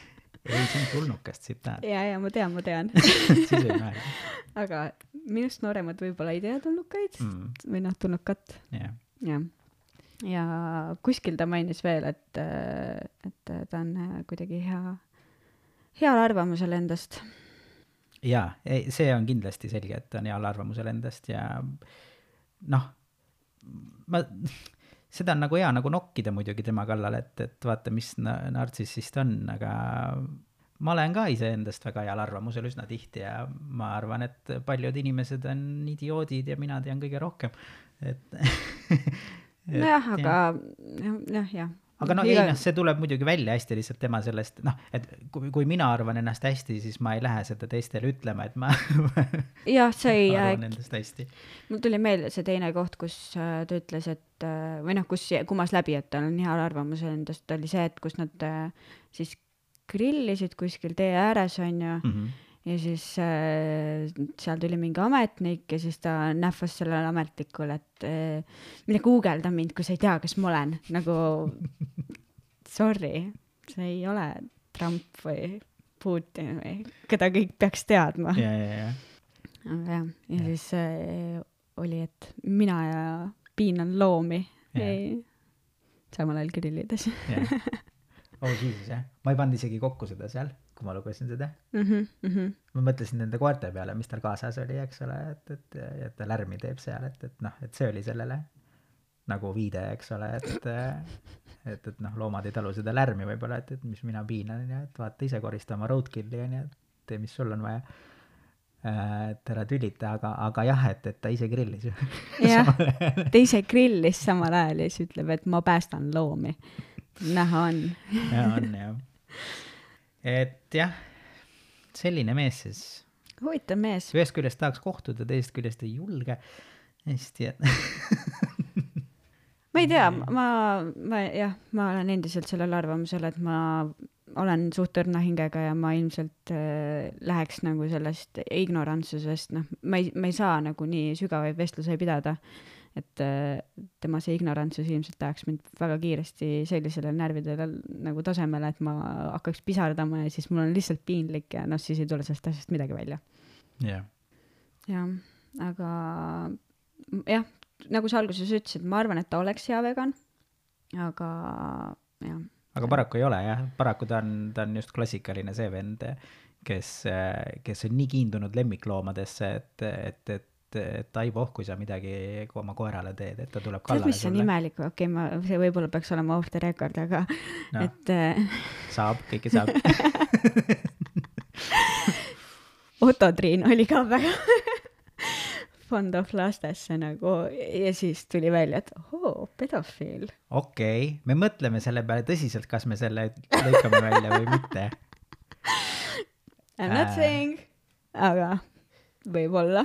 ei, see on tulnukast tsitaat. ja, ja ma tean, ma tean siis ei naerda. aga minust nooremad võib-olla ei tea tulnukaid mm. või noh, tulnukat. jah yeah ja kuskil ta mainis veel, et, et ta on kuidagi hea, heal arvamusel endast. jaa, see on kindlasti selge, et ta on heal arvamusel endast ja noh, ma, seda on nagu hea nagu nokkida muidugi tema kallal, et, et vaata, mis nartsissist on, aga ma olen ka iseendast väga heal arvamusel üsna tihti ja ma arvan, et paljud inimesed on idioodid ja mina tean kõige rohkem, et nojah, aga jah, jah aga noh, ei noh, see tuleb muidugi välja hästi lihtsalt tema sellest, noh, et kui, kui mina arvan ennast hästi, siis ma ei lähe seda teistele ütlema, et ma jah, see ei arvan endast hästi. mul tuli meelde see teine koht, kus äh, ta ütles, et äh, või noh, kus kumas läbi, et tal on hea arvamus endast, oli see, et kus nad äh, siis grillisid kuskil tee ääres, onju mm. -hmm ja siis äh, seal tuli mingi ametnik ja siis ta nähvas sellele ametnikule, et äh, mine guugelda mind, kui sa ei tea, kes ma olen, nagu sorry, see ei ole Trump või Putin või keda kõik peaks teadma. ja, ja, ja. aga jah, ja, ja. siis äh, oli, et mina ja piinan loomi, samal ajal grillides. Oh jesus jah, ma ei pannud isegi kokku seda seal kui ma lugesin seda mm. -hmm, mm -hmm. ma mõtlesin nende koerte peale, mis tal kaasas oli, eks ole, et, et, et ta lärmi teeb seal, et, et noh, et see oli sellele nagu viide, eks ole, et, et, et noh, loomad ei talu seda lärmi võib-olla, et, et mis mina piinan, onju, et vaata ise korista oma roadkill'i, onju, et tee, mis sul on vaja. et ära tülita, aga, aga jah, et, et ta ise grillis ju. jah, ta ise grillis samal ajal ja siis ütleb, et ma päästan loomi. näha on. ja on jah et jah, selline mees siis. huvitav mees. ühest küljest tahaks kohtuda, teisest küljest ei julge. hästi, et ma ei tea, ma, ma jah, ma olen endiselt sellel arvamusel, et ma olen suht õrna hingega ja ma ilmselt äh, läheks nagu sellest ignorantsusest, noh, ma ei, ma ei saa nagu nii sügavaid vestlusi pidada et äh, tema see ignorantsus ilmselt ajaks mind väga kiiresti sellisele närvidele nagu tasemele, et ma hakkaks pisardama ja siis mul on lihtsalt piinlik ja noh, siis ei tule sellest asjast midagi välja. jah yeah.. jah, aga jah, nagu sa alguses ütlesid, ma arvan, et ta oleks hea vegan, aga jah. aga paraku ei ole jah, paraku ta on, ta on just klassikaline see vend, kes, kes on nii kiindunud lemmikloomadesse, et, et, et et, et ai voh, kui sa midagi oma koerale teed, et ta tuleb kallale sulle. mis on imelik, okei okay,, ma, see võib-olla peaks olema off the record, aga no, et äh.... saab, kõike saab Otto Triin oli ka väga fond of lastesse nagu ja siis tuli välja, et ohoo, pedofiil. okei okay., me mõtleme selle peale tõsiselt, kas me selle lõikame välja või mitte. I m not äh... saying, aga võib-olla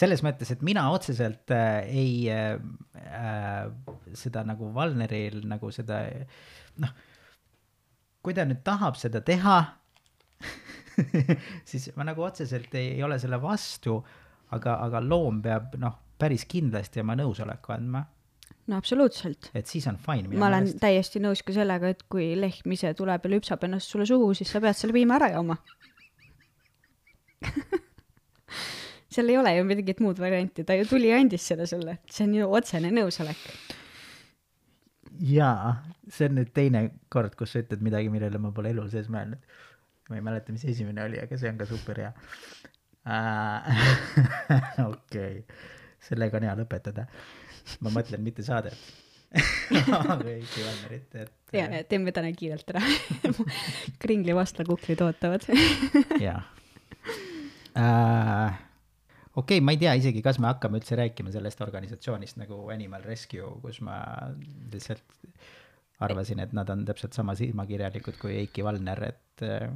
selles mõttes, et mina otseselt äh, ei äh, äh, seda nagu Valneril nagu seda noh, kui ta nüüd tahab seda teha siis ma nagu otseselt ei, ei ole selle vastu, aga, aga loom peab noh, päris kindlasti oma nõusoleku andma no absoluutselt. et siis on fine. ma olen meelest. täiesti nõus ka sellega, et kui lehm ise tuleb ja lüpsab ennast sulle suhu, siis sa pead selle viima ära jooma seal ei ole ju mingit muud varianti, ta ju tuli ja andis selle sulle, see on ju otsene nõusolek. jaa, see on nüüd teine kord, kus sa ütled midagi, millele ma pole elu sees mõelnud. ma ei mäleta, mis esimene oli, aga see on ka super hea. okei, sellega on hea lõpetada. ma mõtlen mitte saadet. Heiki Valnerit, et ja, ja teeme täna kiirelt ära. kringli vastlakukrid ootavad. jah äh,. Okei okay,, ma ei tea isegi, kas me hakkame üldse rääkima sellest organisatsioonist nagu Animal Rescue, kus ma lihtsalt arvasin, et nad on täpselt sama silmakirjalikud kui Heiki Valner, et äh,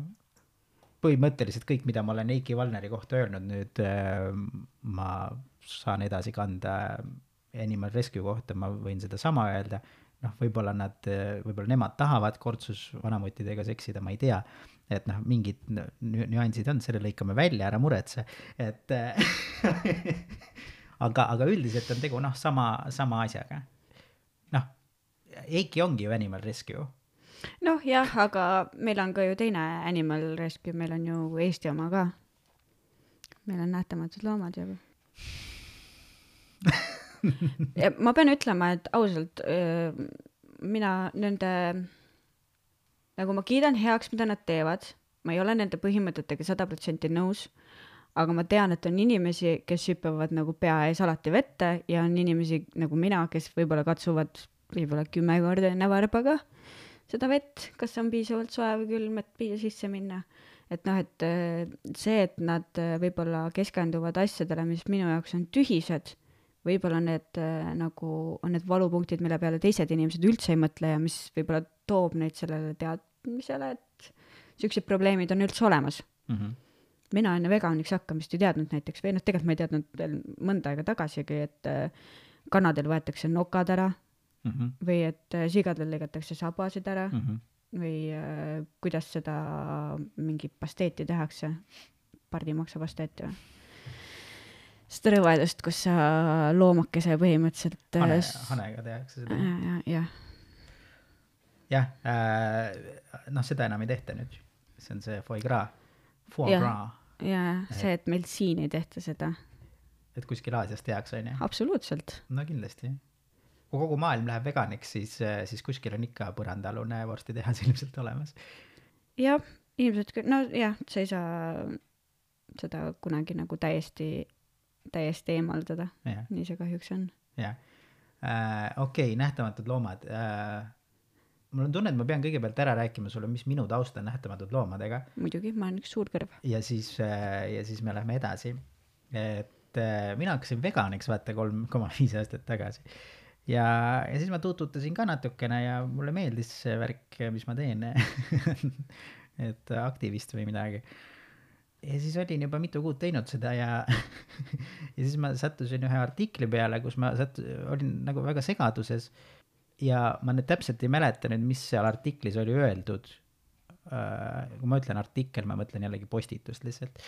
põhimõtteliselt kõik, mida ma olen Heiki Valneri kohta öelnud, nüüd äh, ma saan edasi kanda Animal Rescue kohta, ma võin sedasama öelda, noh, võib-olla nad, võib-olla nemad tahavad kortsus vanamutidega seksida, ma ei tea, et noh, mingid nü- nüansid on, selle lõikame välja, ära muretse, et aga, aga üldiselt on tegu noh, sama, sama asjaga. noh, Heiki ongi ju Animal Rescue, noh jah, aga meil on ka ju teine Animal Rescue, meil on ju Eesti oma ka. meil on nähtamatud loomad ju. ja ma pean ütlema, et ausalt öö, mina nende, nagu ma kiidan heaks, mida nad teevad, ma ei ole nende põhimõtetega sada protsenti nõus, aga ma tean, et on inimesi, kes hüppavad nagu pea ees alati vette ja on inimesi nagu mina, kes võib-olla katsuvad võib-olla kümme korda enne varbaga seda vett, kas on piisavalt soe või külm, et piia sisse minna. et noh, et äh, see, et nad äh, võib-olla keskenduvad asjadele, mis minu jaoks on tühised, võib-olla need äh, nagu on need valupunktid, mille peale teised inimesed üldse ei mõtle ja mis võib-olla toob neid sellele teadmisele, et siuksed probleemid on üldse olemas mm. -hmm. mina enne veganiks hakkamist ei teadnud näiteks või noh, tegelikult ma ei teadnud veel mõnda aega tagasigi, et äh, kanadel võetakse nokad ära Mm -hmm. või et äh, sigadel lõigatakse sabasid ära mm Mm -hmm. või äh, kuidas seda mingi pasteeti tehakse, pardimaksapasteeti või? seda rõvedust, kus sa loomakese põhimõtteliselt äh,, hanega tehakse seda. ja, ja, jah, jah äh,, noh, seda enam ei tehta nüüd, see on see foie gras, foie Jah. gras, ja see, et meil siin ei tehta seda, et kuskil Aasias tehakse, onju. absoluutselt. no kindlasti. kui kogu maailm läheb veganiks, siis, siis kuskil on ikka põrandaalune vorstitehas ilmselt olemas. jah, ilmselt küll, no jah, sa ei saa seda kunagi nagu täiesti, täiesti eemaldada, nii see kahjuks on. jah. okei, nähtamatud loomad äh,. Mul on tunne, et ma pean kõigepealt ära rääkima sulle, mis minu taust on nähtamatud loomadega muidugi, ma olen üks suur kõrv. ja siis, ja siis me lähme edasi. et äh, mina hakkasin veganiks vaata kolm koma viis aastat tagasi. ja, ja siis ma tuututasin ka natukene ja mulle meeldis see värk, mis ma teen. et aktivist või midagi. ja siis olin juba mitu kuud teinud seda ja, ja siis ma sattusin ühe artikli peale, kus ma sattu-, olin nagu väga segaduses. Ja ma nüüd täpselt ei mäleta nüüd, mis seal artiklis oli öeldud äh, kui ma ütlen artikkel, ma mõtlen jällegi postitust lihtsalt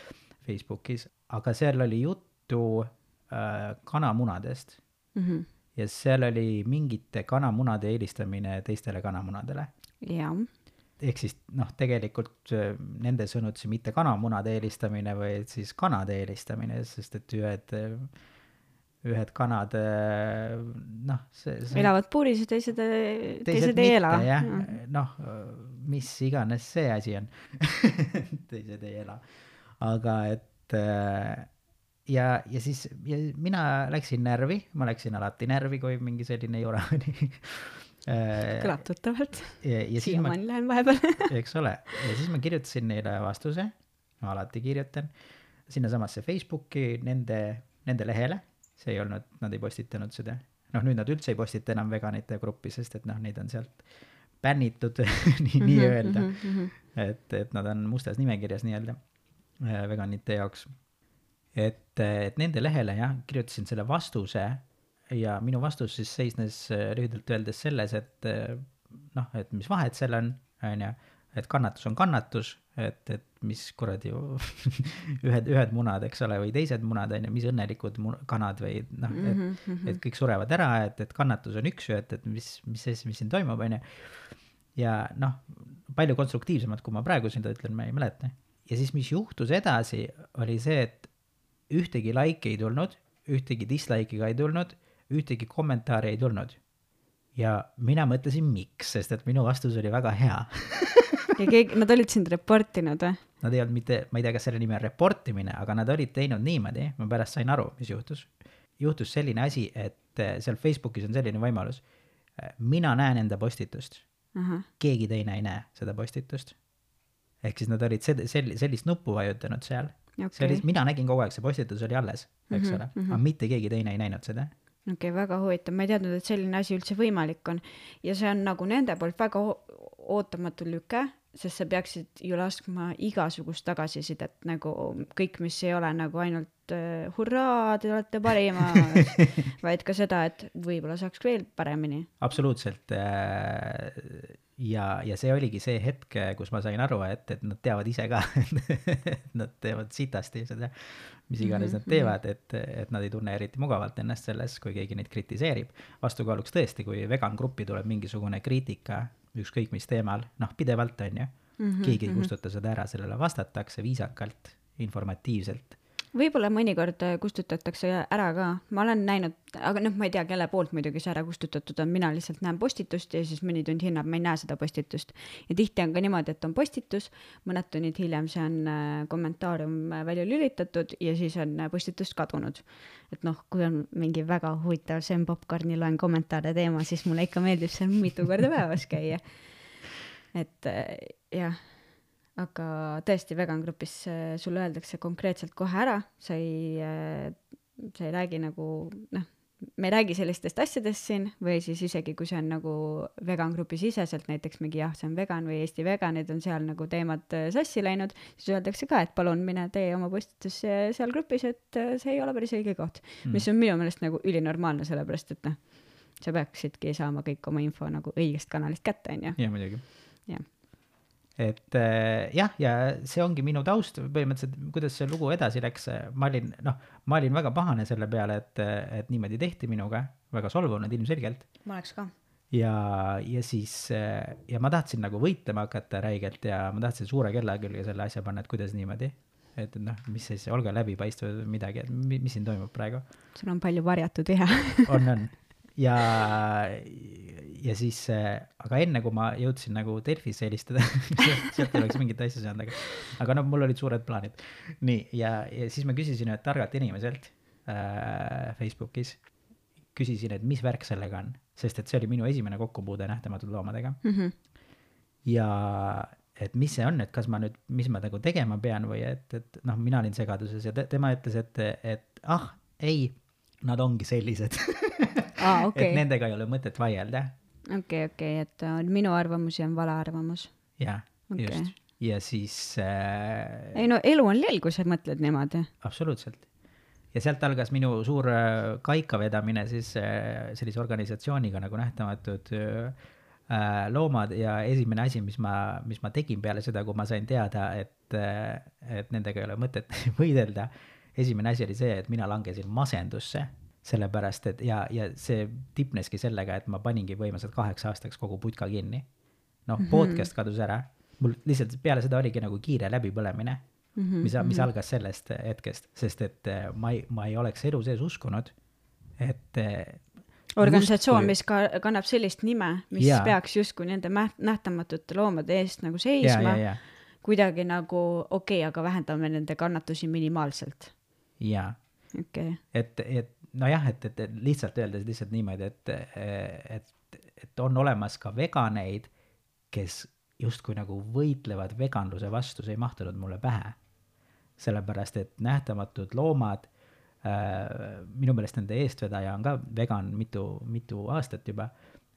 Facebookis, aga seal oli juttu äh, kanamunadest Mhm. ja seal oli mingite kanamunade eelistamine teistele kanamunadele. jaa, ehk siis noh, tegelikult äh, nende sõnutsi mitte kanamunade eelistamine, vaid siis kanade eelistamine, sest et ühed, ühed kanad äh, noh, see, see elavad puuris ja teised, teised ei ela. jah, noh, mis iganes see asi on. Teised ei ela, aga et äh, ja, ja siis ja mina läksin närvi, ma läksin alati närvi, kui mingi selline jura oli. Äh, kõlab tuttavalt. siiamaani lähen vahepeal. eks ole, ja siis ma kirjutasin neile vastuse, ma alati kirjutan, sinnasamasse Facebooki nende, nende lehele, see ei olnud, nad ei postitanud seda. noh, nüüd nad üldse ei postita enam veganite gruppi, sest et noh, neid on sealt bännitud nii, Mhm, nii-öelda. et, et nad on mustas nimekirjas nii-öelda äh, veganite jaoks. et, et nende lehele jah, kirjutasin selle vastuse ja minu vastus siis seisnes äh, lühidalt öeldes selles, et äh, noh, et mis vahet seal on, on ju, et kannatus on kannatus, et, et mis kuradi ühed, ühed munad, eks ole, või teised munad on ju, mis õnnelikud mu- kanad või noh, et Mhm, et kõik surevad ära, et, et kannatus on üks ju, et, et mis, mis asi, mis siin toimub, on ju. ja noh, palju konstruktiivsemalt, kui ma praegu seda ütlen, ma ei mäleta. ja siis, mis juhtus edasi, oli see, et ühtegi like'i ei tulnud, ühtegi dislike'i ka ei tulnud, ühtegi kommentaari ei tulnud. ja mina mõtlesin, miks, sest et minu vastus oli väga hea. ja keegi, nad olid sind reportinud või? Nad ei olnud mitte, ma ei tea, kas selle nimi on report imine, aga nad olid teinud niimoodi, ma pärast sain aru, mis juhtus. juhtus selline asi, et eh, seal Facebookis on selline võimalus. mina näen enda postitust ahah, keegi teine ei näe seda postitust. ehk siis nad olid sed-, sel-, sellist nuppu vajutanud seal okay., see oli mina nägin kogu aeg, see postitus oli alles, eks Mhm, ole, mhm. aga mitte keegi teine ei näinud seda. okei, väga huvitav, ma ei teadnud, et selline asi üldse võimalik on ja see on nagu nende poolt väga ootamatu lüke, sest sa peaksid ju laskma igasugust tagasisidet nagu kõik, mis ei ole nagu ainult äh, hurraa, te olete parimad, vaid ka seda, et võib-olla saaks veel paremini. absoluutselt. ja, ja see oligi see hetk, kus ma sain aru, et, et nad teavad ise ka, et nad teevad sitasti seda, mis iganes Mhm, nad teevad, et, et nad ei tunne eriti mugavalt ennast selles, kui keegi neid kritiseerib. vastukaaluks tõesti, kui vegan gruppi tuleb mingisugune kriitika ükskõik mis teemal, noh, pidevalt on ju, Mhm, keegi ei kustuta seda ära, sellele vastatakse viisakalt, informatiivselt. Võib-olla mõnikord äh, kustutatakse ära ka, ma olen näinud, aga noh, ma ei tea, kelle poolt muidugi see ära kustutatud on, mina lihtsalt näen postitust ja siis mõni tund hiljem ma ei näe seda postitust. ja tihti on ka niimoodi, et on postitus, mõned tunnid hiljem see on äh, kommentaarium äh, välja lülitatud ja siis on äh, postitus kadunud. et noh, kui on mingi väga huvitav Sem Popcorni loen kommentaare teema, siis mulle ikka meeldib seal mitu korda päevas käia. et jah aga tõesti, vegan grupis äh, sulle öeldakse konkreetselt kohe ära, sa ei, sa ei räägi nagu noh, me ei räägi sellistest asjadest siin või siis isegi kui see on nagu vegan grupi siseselt näiteks mingi jah, see on vegan või Eesti veganid on seal nagu teemad äh, sassi läinud, siis öeldakse ka, et palun mine tee oma postitus seal grupis, et see ei ole päris õige koht mm., mis on minu meelest nagu ülinormaalne, sellepärast et noh, sa peaksidki saama kõik oma info nagu õigest kanalist kätte, onju. ja muidugi. Jah. Et äh, jah, ja see ongi minu taust põhimõtteliselt, kuidas see lugu edasi läks, ma olin noh, ma olin väga pahane selle peale, et, et niimoodi tehti minuga, väga solvunud ilmselgelt ma oleks ka. ja, ja siis ja ma tahtsin nagu võitlema hakata räigelt ja ma tahtsin suure kella külge selle asja panna, et kuidas niimoodi, et noh, mis siis, olge läbipaistvad või midagi, et mi- mis siin toimub praegu sul on palju varjatud viha. on, on. ja, ja siis, aga enne kui ma jõudsin nagu Delfisse helistada, sealt ei oleks mingit asja saanud, aga, aga noh, mul olid suured plaanid. nii, ja, ja siis ma küsisin ühelt targalt inimeselt äh, Facebookis, küsisin, et mis värk sellega on, sest et see oli minu esimene kokkupuude nähtamatud loomadega Mhm. ja et mis see on, et kas ma nüüd, mis ma nagu tegema pean või et, et noh, mina olin segaduses ja te, tema ütles, et, et ah, ei, nad ongi sellised aa, okei et, nendega ei ole mõtet vaielda. okei, okei, et on minu arvamus ja on vale arvamus. jah okay., just. ja siis äh, ei no elu on lill, kui sa mõtled niimoodi. absoluutselt. ja sealt algas minu suur äh, kaika vedamine siis äh, sellise organisatsiooniga nagu Nähtamatud äh, loomad ja esimene asi, mis ma, mis ma tegin peale seda, kui ma sain teada, et, et nendega ei ole mõtet võidelda, esimene asi oli see, et mina langesin masendusse, sellepärast et ja, ja see tipneski sellega, et ma paningi põhimõtteliselt kaheks aastaks kogu putka kinni. noh, podcast kadus ära, mul lihtsalt peale seda oligi nagu kiire läbipõlemine Mhm, mis, mis algas sellest hetkest, sest et eh, ma ei, ma ei oleks elu sees uskunud, et eh, organisatsioon, justkui- mis ka kannab sellist nime, mis Jaa. peaks justkui nende nähtamatute loomade eest nagu ja, seisma ja, ja, kuidagi nagu okei okay,, aga vähendame nende kannatusi minimaalselt. Ja okei okay., et, et nojah, et, et et lihtsalt öeldes lihtsalt niimoodi, et, et, et on olemas ka veganeid, kes justkui nagu võitlevad veganluse vastu, see ei mahtunud mulle pähe. sellepärast, et nähtamatud loomad äh,, minu meelest nende eestvedaja on ka vegan mitu, mitu aastat juba,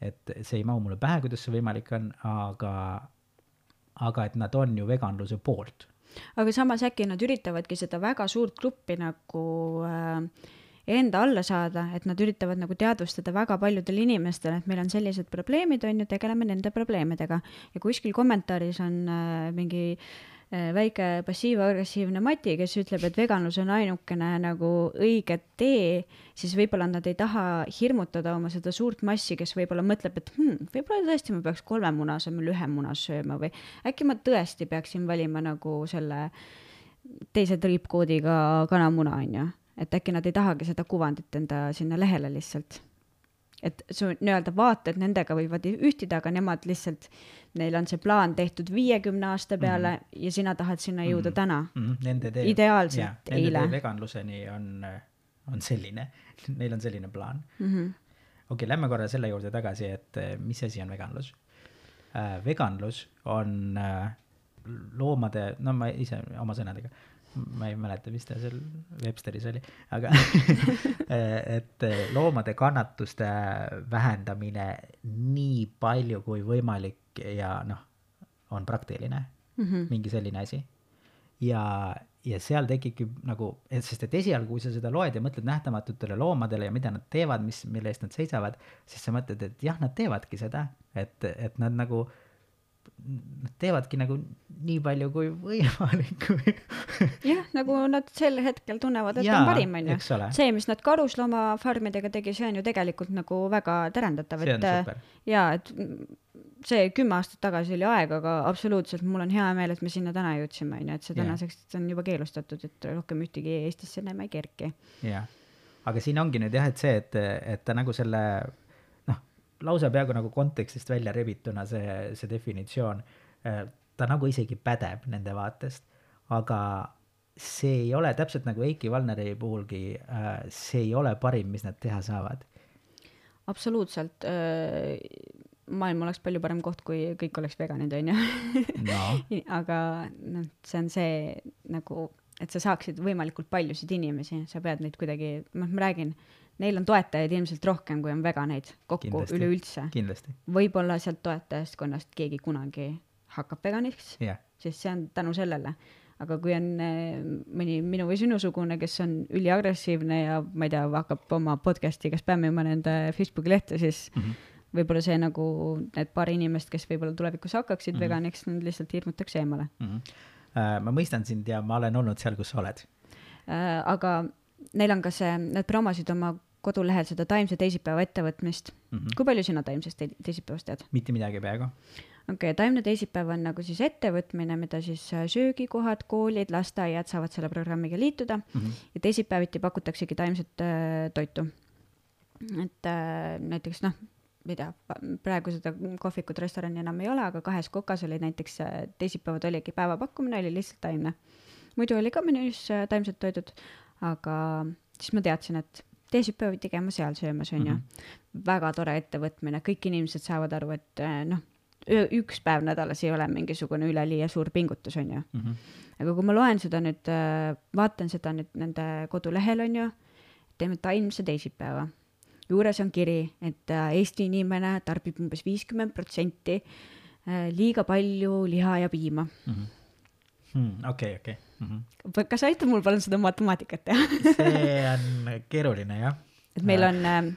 et see ei mahu mulle pähe, kuidas see võimalik on, aga, aga et nad on ju veganluse poolt aga samas äkki nad üritavadki seda väga suurt gruppi nagu äh, enda alla saada, et nad üritavad nagu teadvustada väga paljudele inimestele, et meil on sellised probleemid, on ju, tegeleme nende probleemidega. ja kuskil kommentaaris on äh, mingi äh, väike passiiv-agressiivne Mati, kes ütleb, et veganlus on ainukene nagu õige tee, siis võib-olla nad ei taha hirmutada oma seda suurt massi, kes võib-olla mõtleb, et hmm, võib-olla tõesti ma peaks kolme muna asemel ühe muna sööma või äkki ma tõesti peaksin valima nagu selle teise triipkoodiga kanamuna, on ju. et äkki nad ei tahagi seda kuvandit enda sinna lehele lihtsalt. Et su nii-öelda vaated nendega võivad ühtida, aga nemad lihtsalt, neil on see plaan tehtud viiekümne aasta peale mm -hmm. ja sina tahad sinna jõuda mm -hmm. täna. mm. -hmm. Nende tee, Ideaalselt nende eile. tee veganluseni on, on selline, neil on selline plaan Mm -hmm. okei okay,, lähme korra selle juurde tagasi, et mis asi on veganlus äh,. veganlus on äh, loomade, no ma ise oma sõnadega, ma ei mäleta, mis ta seal Websteris oli, aga et loomade kannatuste vähendamine nii palju kui võimalik ja noh, on praktiline mm, -hmm. mingi selline asi. ja, ja seal tekibki nagu, sest et esialgu, kui sa seda loed ja mõtled nähtamatutele loomadele ja mida nad teevad, mis, mille eest nad seisavad, siis sa mõtled, et jah, nad teevadki seda, et, et nad nagu äh, nad teevadki nagu nii palju kui võimalik. Jah, nagu nad sel hetkel tunnevad, et Jaa, on parim, onju. see, mis nad karusloomafarmidega tegi, see on ju tegelikult nagu väga terendatav, et jaa, et see kümme aastat tagasi oli aeg, aga absoluutselt mul on hea meel, et me sinna täna jõudsime, onju, et see tänaseks on juba keelustatud, et rohkem ühtegi Eestisse enam ei kerki. jah, aga siin ongi nüüd jah, et see, et, et ta nagu selle lausa peaaegu nagu kontekstist välja rebituna see, see definitsioon, äh, ta nagu isegi pädeb nende vaatest, aga see ei ole täpselt nagu Eiki Valneri puhulgi, äh, see ei ole parim, mis nad teha saavad. absoluutselt, äh, maailm oleks palju parem koht, kui kõik oleks veganid, on ju. aga noh, see on see nagu, et sa saaksid võimalikult paljusid inimesi, sa pead neid kuidagi, noh, ma räägin neil on toetajaid ilmselt rohkem, kui on veganeid kokku üleüldse. võib-olla sealt toetajaskonnast keegi kunagi hakkab veganiks yeah., sest see on tänu sellele. aga kui on eh, mõni minu või sinusugune, kes on üliagressiivne ja ma ei tea, hakkab oma podcast'iga spämmima nende Facebooki lehte, siis mm -hmm. võib-olla see nagu need paar inimest, kes võib-olla tulevikus hakkaksid mm -hmm. veganiks, nad lihtsalt hirmutakse eemale mm. -hmm. Uh, ma mõistan sind ja ma olen olnud seal, kus sa oled uh,. aga neil on ka see, nad promosid oma kodulehel seda Taimse teisipäeva ettevõtmist mm. -hmm. kui palju sina Taimsest te teisipäevast tead? mitte midagi peaaegu. okei okay,, Taimne teisipäev on nagu siis ettevõtmine, mida siis äh, söögikohad, koolid, lasteaiad saavad selle programmiga liituda mm -hmm. ja teisipäeviti pakutaksegi taimset äh, toitu. et äh, näiteks noh, ma ei tea, praegu seda kohvikut, restorani enam ei ole, aga kahes kokas oli näiteks äh, teisipäevad oligi päevapakkumine, oli lihtsalt taimne. muidu oli ka menüüs äh, taimsed toidud, aga siis ma teadsin, et teisipäeviti käima seal söömas, on ju. Mhm. väga tore ettevõtmine, kõik inimesed saavad aru, et eh, noh, üks päev nädalas ei ole mingisugune üleliia suur pingutus, on ju mm. -hmm. aga kui ma loen seda nüüd, eh, vaatan seda nüüd nende kodulehel, on ju, teeme taimse teisipäeva. juures on kiri, et eh, Eesti inimene tarbib umbes viiskümmend protsenti liiga palju liha ja piima mm. -hmm Hmm, okei, okei. Mhm. kas sa aitad mul palun seda matemaatikat teha see on keeruline jah. et meil on ähm,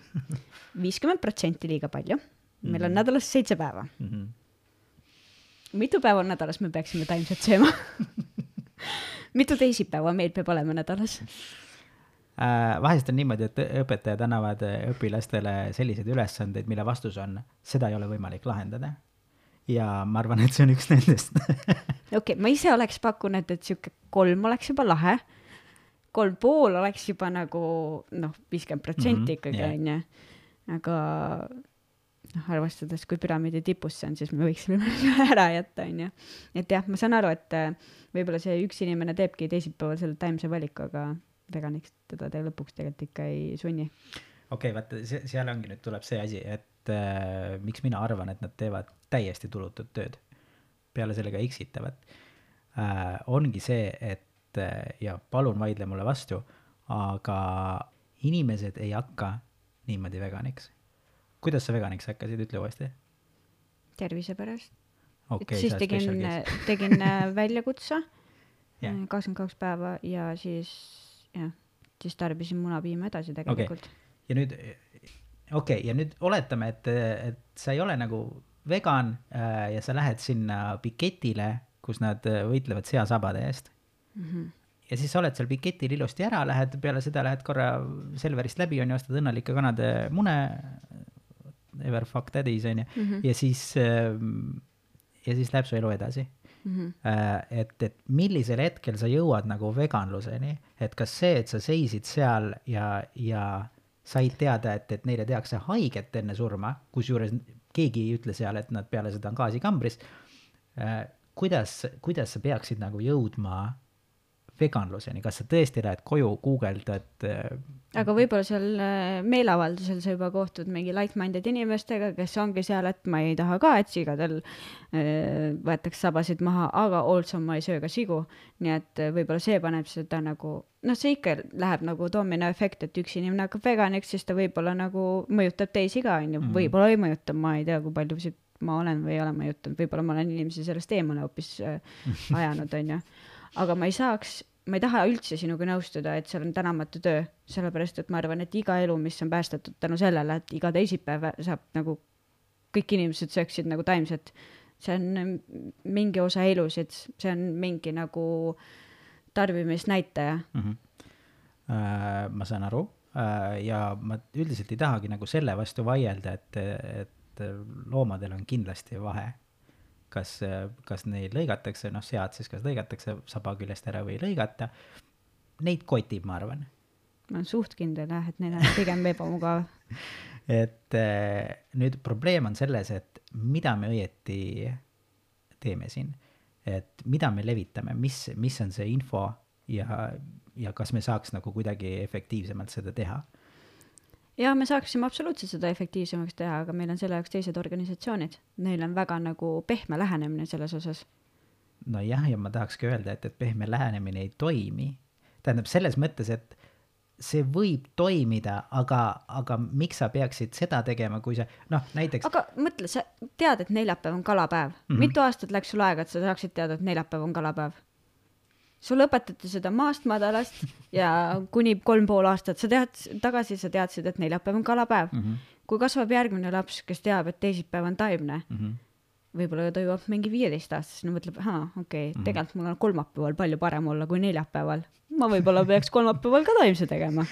viiskümmend protsenti liiga palju, meil on mhm. nädalas seitse päeva mm. -hmm. mitu päeva nädalas me peaksime taimset sööma mitu teisipäeva meil peab olema nädalas? Äh, vahest on niimoodi, et õpetajad annavad õpilastele selliseid ülesandeid, mille vastus on, seda ei ole võimalik lahendada ja ma arvan, et see on üks nendest okei ma ise oleks pakkunud, et sihuke kolm oleks juba lahe. kolm pool oleks juba nagu noh, viiskümmend protsenti mhm, ikkagi onju, aga noh, arvestades, kui püramiidi tipus see on, siis me võiksime ära jätta, onju. et jah, ma saan aru, et äh, võib-olla see üks inimene teebki teisipäeval selle taimse valiku, aga veganiks teda te lõpuks tegelikult ikka ei sunni. okei okay,, vaata, see, seal ongi nüüd tuleb see asi, et äh, miks mina arvan, et nad teevad täiesti tulutut tööd. peale selle ka eksitavad äh,. ongi see, et äh, ja palun vaidle mulle vastu, aga inimesed ei hakka niimoodi veganiks. kuidas sa veganiks hakkasid, ütle uuesti. tervise pärast okay,. siis tegin, tegin äh, väljakutse äh, kakskümmend kaks päeva ja siis jah, siis tarbisin munapiima edasi tegelikult okay.. ja nüüd, okei okay,, ja nüüd oletame, et, et sa ei ole nagu vegan äh, ja sa lähed sinna piketile, kus nad äh, võitlevad seasabade eest mm. -hmm. ja siis sa oled seal piketil ilusti ära, lähed peale seda, lähed korra Selverist läbi, on ju, ostad õnnelike kanade mune, ever fuck daddy's on ju, mhm. ja siis, ähm, ja siis läheb su elu edasi Mm -hmm. et, et millisel hetkel sa jõuad nagu veganluseni, et kas see, et sa seisid seal ja, ja said teada, et, et neile tehakse haiget enne surma, kusjuures keegi ei ütle seal, et nad peale seda on gaasikambris. Äh, kuidas, kuidas sa peaksid nagu jõudma veganluseni, kas sa tõesti lähed koju, guugeldad äh, aga võib-olla seal äh, meeleavaldusel sa juba kohtud mingi like-minded inimestega, kes ongi seal, et ma ei taha ka, et sigadel äh, võetakse sabasid maha, aga also ma ei söö ka sigu. nii et võib-olla see paneb seda nagu, noh, see ikka läheb nagu dominoefekt, et üks inimene hakkab veganiks, siis ta võib-olla nagu mõjutab teisi ka, onju, Mhm. võib-olla ei mõjuta, ma ei tea, kui paljusid ma olen või ei ole mõjutanud, võib-olla ma olen inimesi sellest eemale hoopis ajanud, onju. aga ma ei saaks ma ei taha üldse sinuga nõustuda, et seal on tänamatu töö, sellepärast et ma arvan, et iga elu, mis on päästetud tänu sellele, et iga teisipäev saab nagu kõik inimesed sööksid nagu taimset, see on mingi osa elusid, see on mingi nagu tarbimisnäitaja. mm. -hmm. Äh, ma saan aru äh, ja ma üldiselt ei tahagi nagu selle vastu vaielda, et, et loomadel on kindlasti vahe. Kas, kas neid lõigatakse, noh, sead siis kas lõigatakse saba küljest ära või ei lõigata. Neid kotib, ma arvan. ma olen suht kindel jah, et neil on pigem ebamugav. et äh, nüüd probleem on selles, et mida me õieti teeme siin, et mida me levitame, mis, mis on see info ja, ja kas me saaks nagu kuidagi efektiivsemalt seda teha ja me saaksime absoluutselt seda efektiivsemaks teha, aga meil on selle jaoks teised organisatsioonid, neil on väga nagu pehme lähenemine selles osas. nojah, ja ma tahakski öelda, et, et pehme lähenemine ei toimi. tähendab selles mõttes, et see võib toimida, aga, aga miks sa peaksid seda tegema, kui sa noh, näiteks. aga mõtle, sa tead, et neljapäev on kalapäev mm. -hmm. mitu aastat läks sul aega, et sa saaksid teada, et neljapäev on kalapäev? Sulle õpetati seda maast madalast ja kuni kolm pool aastat sa tead, tagasi sa teadsid, et neljapäev on kalapäev mm. mm. -hmm. kui kasvab järgmine laps, kes teab, et teisipäev on taimne Mm -hmm. võib-olla ta jõuab mingi viieteistaastasena, mõtleb, aa, okei okay, Mhm., tegelikult mul on kolmapäeval palju parem olla kui neljapäeval. ma võib-olla peaks kolmapäeval ka taimse tegema.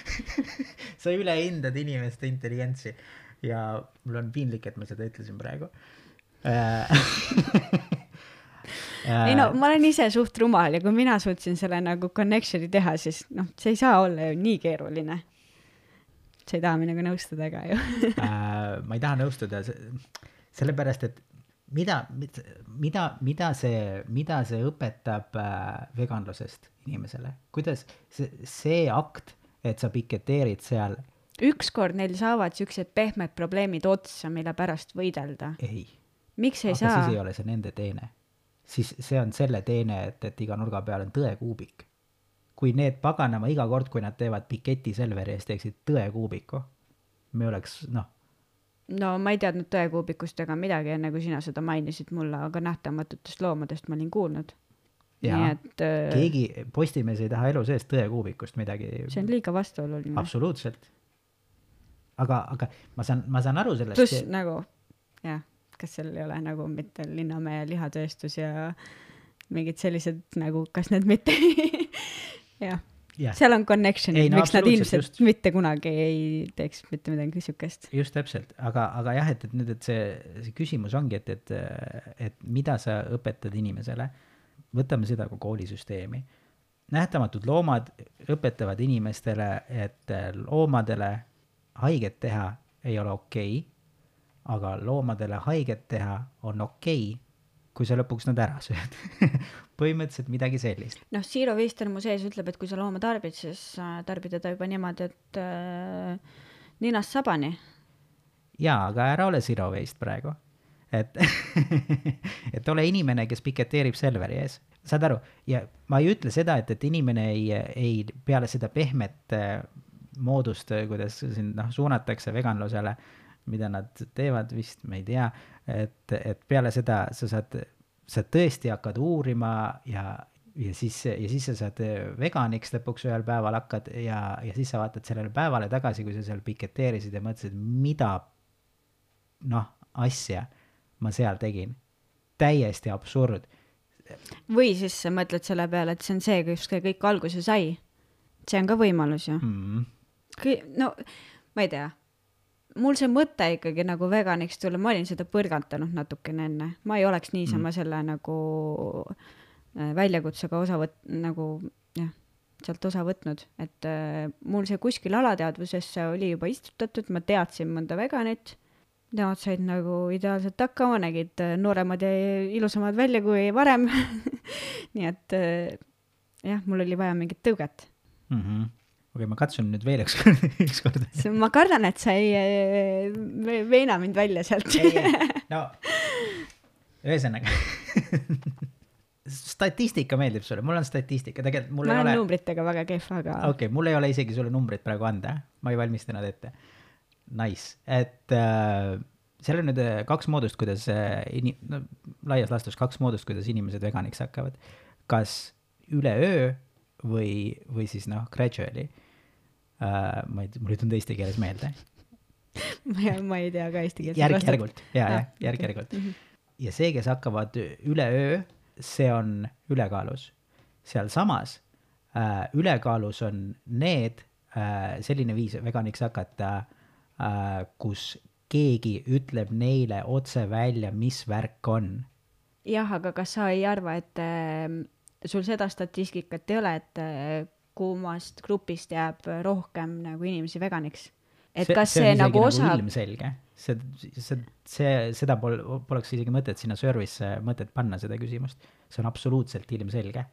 sa ülehindad inimeste intelligentsi ja mul on piinlik, et ma seda ütlesin praegu ei no ma olen ise suht rumal ja kui mina suutsin selle nagu connection'i teha, siis noh, see ei saa olla ju nii keeruline. sa ei taha minuga nõustuda ka ju äh, ma ei taha nõustuda, sellepärast et mida, mida, mida see, mida see õpetab äh, veganlusest inimesele, kuidas see, see akt, et sa piketeerid seal, ükskord neil saavad siuksed pehmed probleemid otsa, mille pärast võidelda. ei. miks ei aga saa? siis ei ole see nende teene. Siis see on selle teene, et, et iga nurga peal on tõekuubik. kui need paganama iga kord, kui nad teevad piketi Selveri eest, teeksid tõekuubiku, me oleks noh no ma ei teadnud tõekuubikust ega midagi, enne kui sina seda mainisid mulle, aga nähtamatutest loomadest ma olin kuulnud. nii et äh, keegi, Postimees ei taha elu sees tõekuubikust midagi. see on liiga vastuoluline. absoluutselt. aga, aga ma saan, ma saan aru sellest. pluss nagu jah, kas seal ei ole nagu mitte Linnamäe lihatööstus ja mingid sellised nagu, kas need mitte jah jah, seal on connection'id Ei, no miks nad ilmselt just. mitte kunagi ei teeks mitte midagi siukest. just täpselt, aga, aga jah, et, et nüüd, et see, see küsimus ongi, et, et, et mida sa õpetad inimesele. võtame seda kui koolisüsteemi. nähtamatud loomad õpetavad inimestele, et loomadele haiget teha ei ole okei okay, aga loomadele haiget teha on okei okay,, kui sa lõpuks nad ära sööd põhimõtteliselt midagi sellist. noh, Zero Waste on mu sees, ütleb, et kui sa looma tarbid, siis äh, tarbi teda juba niimoodi, et äh, ninast sabani. jaa, aga ära ole zero waste praegu. et et ole inimene, kes piketeerib Selveri ees, saad aru, ja ma ei ütle seda, et, et inimene ei, ei peale seda pehmet äh, moodust, kuidas sind noh, suunatakse veganlusele, mida nad teevad vist, ma ei tea, et, et peale seda sa saad, sa tõesti hakkad uurima ja, ja siis, ja siis sa saad veganiks lõpuks ühel päeval hakkad ja, ja siis sa vaatad sellele päevale tagasi, kui sa seal piketeerisid ja mõtlesid, mida noh, asja ma seal tegin. täiesti absurd. või siis sa mõtled selle peale, et see on see, see kõik alguse sai. see on ka võimalus ju Mm. Kõ- no ma ei tea, mul see mõte ikkagi nagu veganiks tulla, ma olin seda põrgatanud natukene enne, ma ei oleks niisama mm. selle nagu äh, väljakutsega osa võt-, nagu jah, sealt osa võtnud, et äh, mul see kuskil alateadvusesse oli juba istutatud, ma teadsin mõnda veganit, nemad said nagu ideaalselt hakkama, nägid äh, nooremad ja ilusamad välja kui varem nii et äh, jah, mul oli vaja mingit tõuget. mm. -hmm. Okei okay,, ma katsun nüüd veel ükskord, ükskord. ma kardan, et sa ei ve- veena mind välja sealt. no ühesõnaga statistika meeldib sulle, mul on statistika, tegelikult mul ma ei olen ole, numbritega väga kehv, aga okei okay,, mul ei ole isegi sulle numbrit praegu anda, ma ei valmistanud ette. Nice, et äh, seal on nüüd äh, kaks moodust, kuidas äh, ini-, no laias laastus kaks moodust, kuidas inimesed veganiks hakkavad. kas üleöö või, või siis noh, gradually äh,. ma ei, mul ei tulnud eesti keeles meelde. ma ei, ma ei tea ka eesti keelt. järk-järgult, ja, Ah, okei. järk-järgult. ja see, kes hakkavad üleöö, see on ülekaalus. sealsamas äh, ülekaalus on need äh,, selline viis veganiks hakata äh,, kus keegi ütleb neile otse välja, mis värk on. jah, aga kas sa ei arva, et äh, sul seda statistikat ei ole, et äh, kummast grupist jääb rohkem nagu inimesi veganiks? et see, kas see, see nagu osa, ilmselge, see, see, see, seda pol-, poleks isegi mõtet sinna service'e mõtet panna, seda küsimust. see on absoluutselt ilmselge.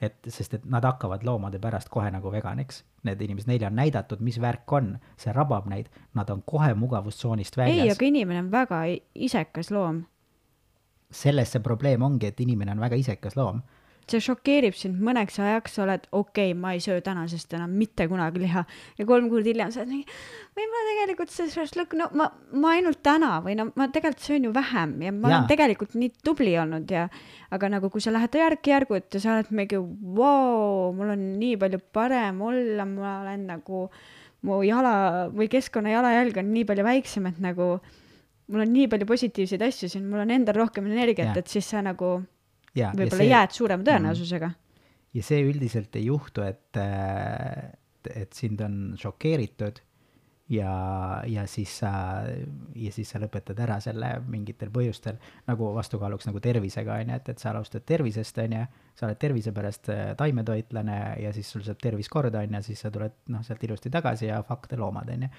et, sest et nad hakkavad loomade pärast kohe nagu veganiks, need inimesed, neile on näidatud, mis värk on, see rabab neid, nad on kohe mugavustsoonist ei, väljas. aga inimene on väga isekas loom. selles see probleem ongi, et inimene on väga isekas loom. See šokeerib sind mõneks ajaks, sa oled okei okay,, ma ei söö tänasest enam mitte kunagi liha ja kolm kuud hiljem sa oled mingi, või ma tegelikult see šašlõkk, no ma, ma ainult täna või no ma tegelikult söön ju vähem ja ma Jaa. olen tegelikult nii tubli olnud ja aga nagu kui sa lähed järk-järgult ja sa oled mingi vau, mul on nii palju parem olla, ma olen nagu, mu jala või keskkonna jalajälg on nii palju väiksem, et nagu mul on nii palju positiivseid asju siin, mul on endal rohkem energiat et siis sa nagu ja, võib-olla see, jääd suurema tõenäosusega ja see üldiselt ei juhtu, et, et sind on šokeeritud ja, ja siis sa, ja siis sa lõpetad ära selle mingitel põhjustel nagu vastukaaluks nagu tervisega on ju, et, et sa alustad tervisest on ju, sa oled tervise pärast äh, taimetoitlane ja siis sul saab tervis korda on ju, siis sa tuled noh, sealt ilusti tagasi ja fuck the loomad on ju.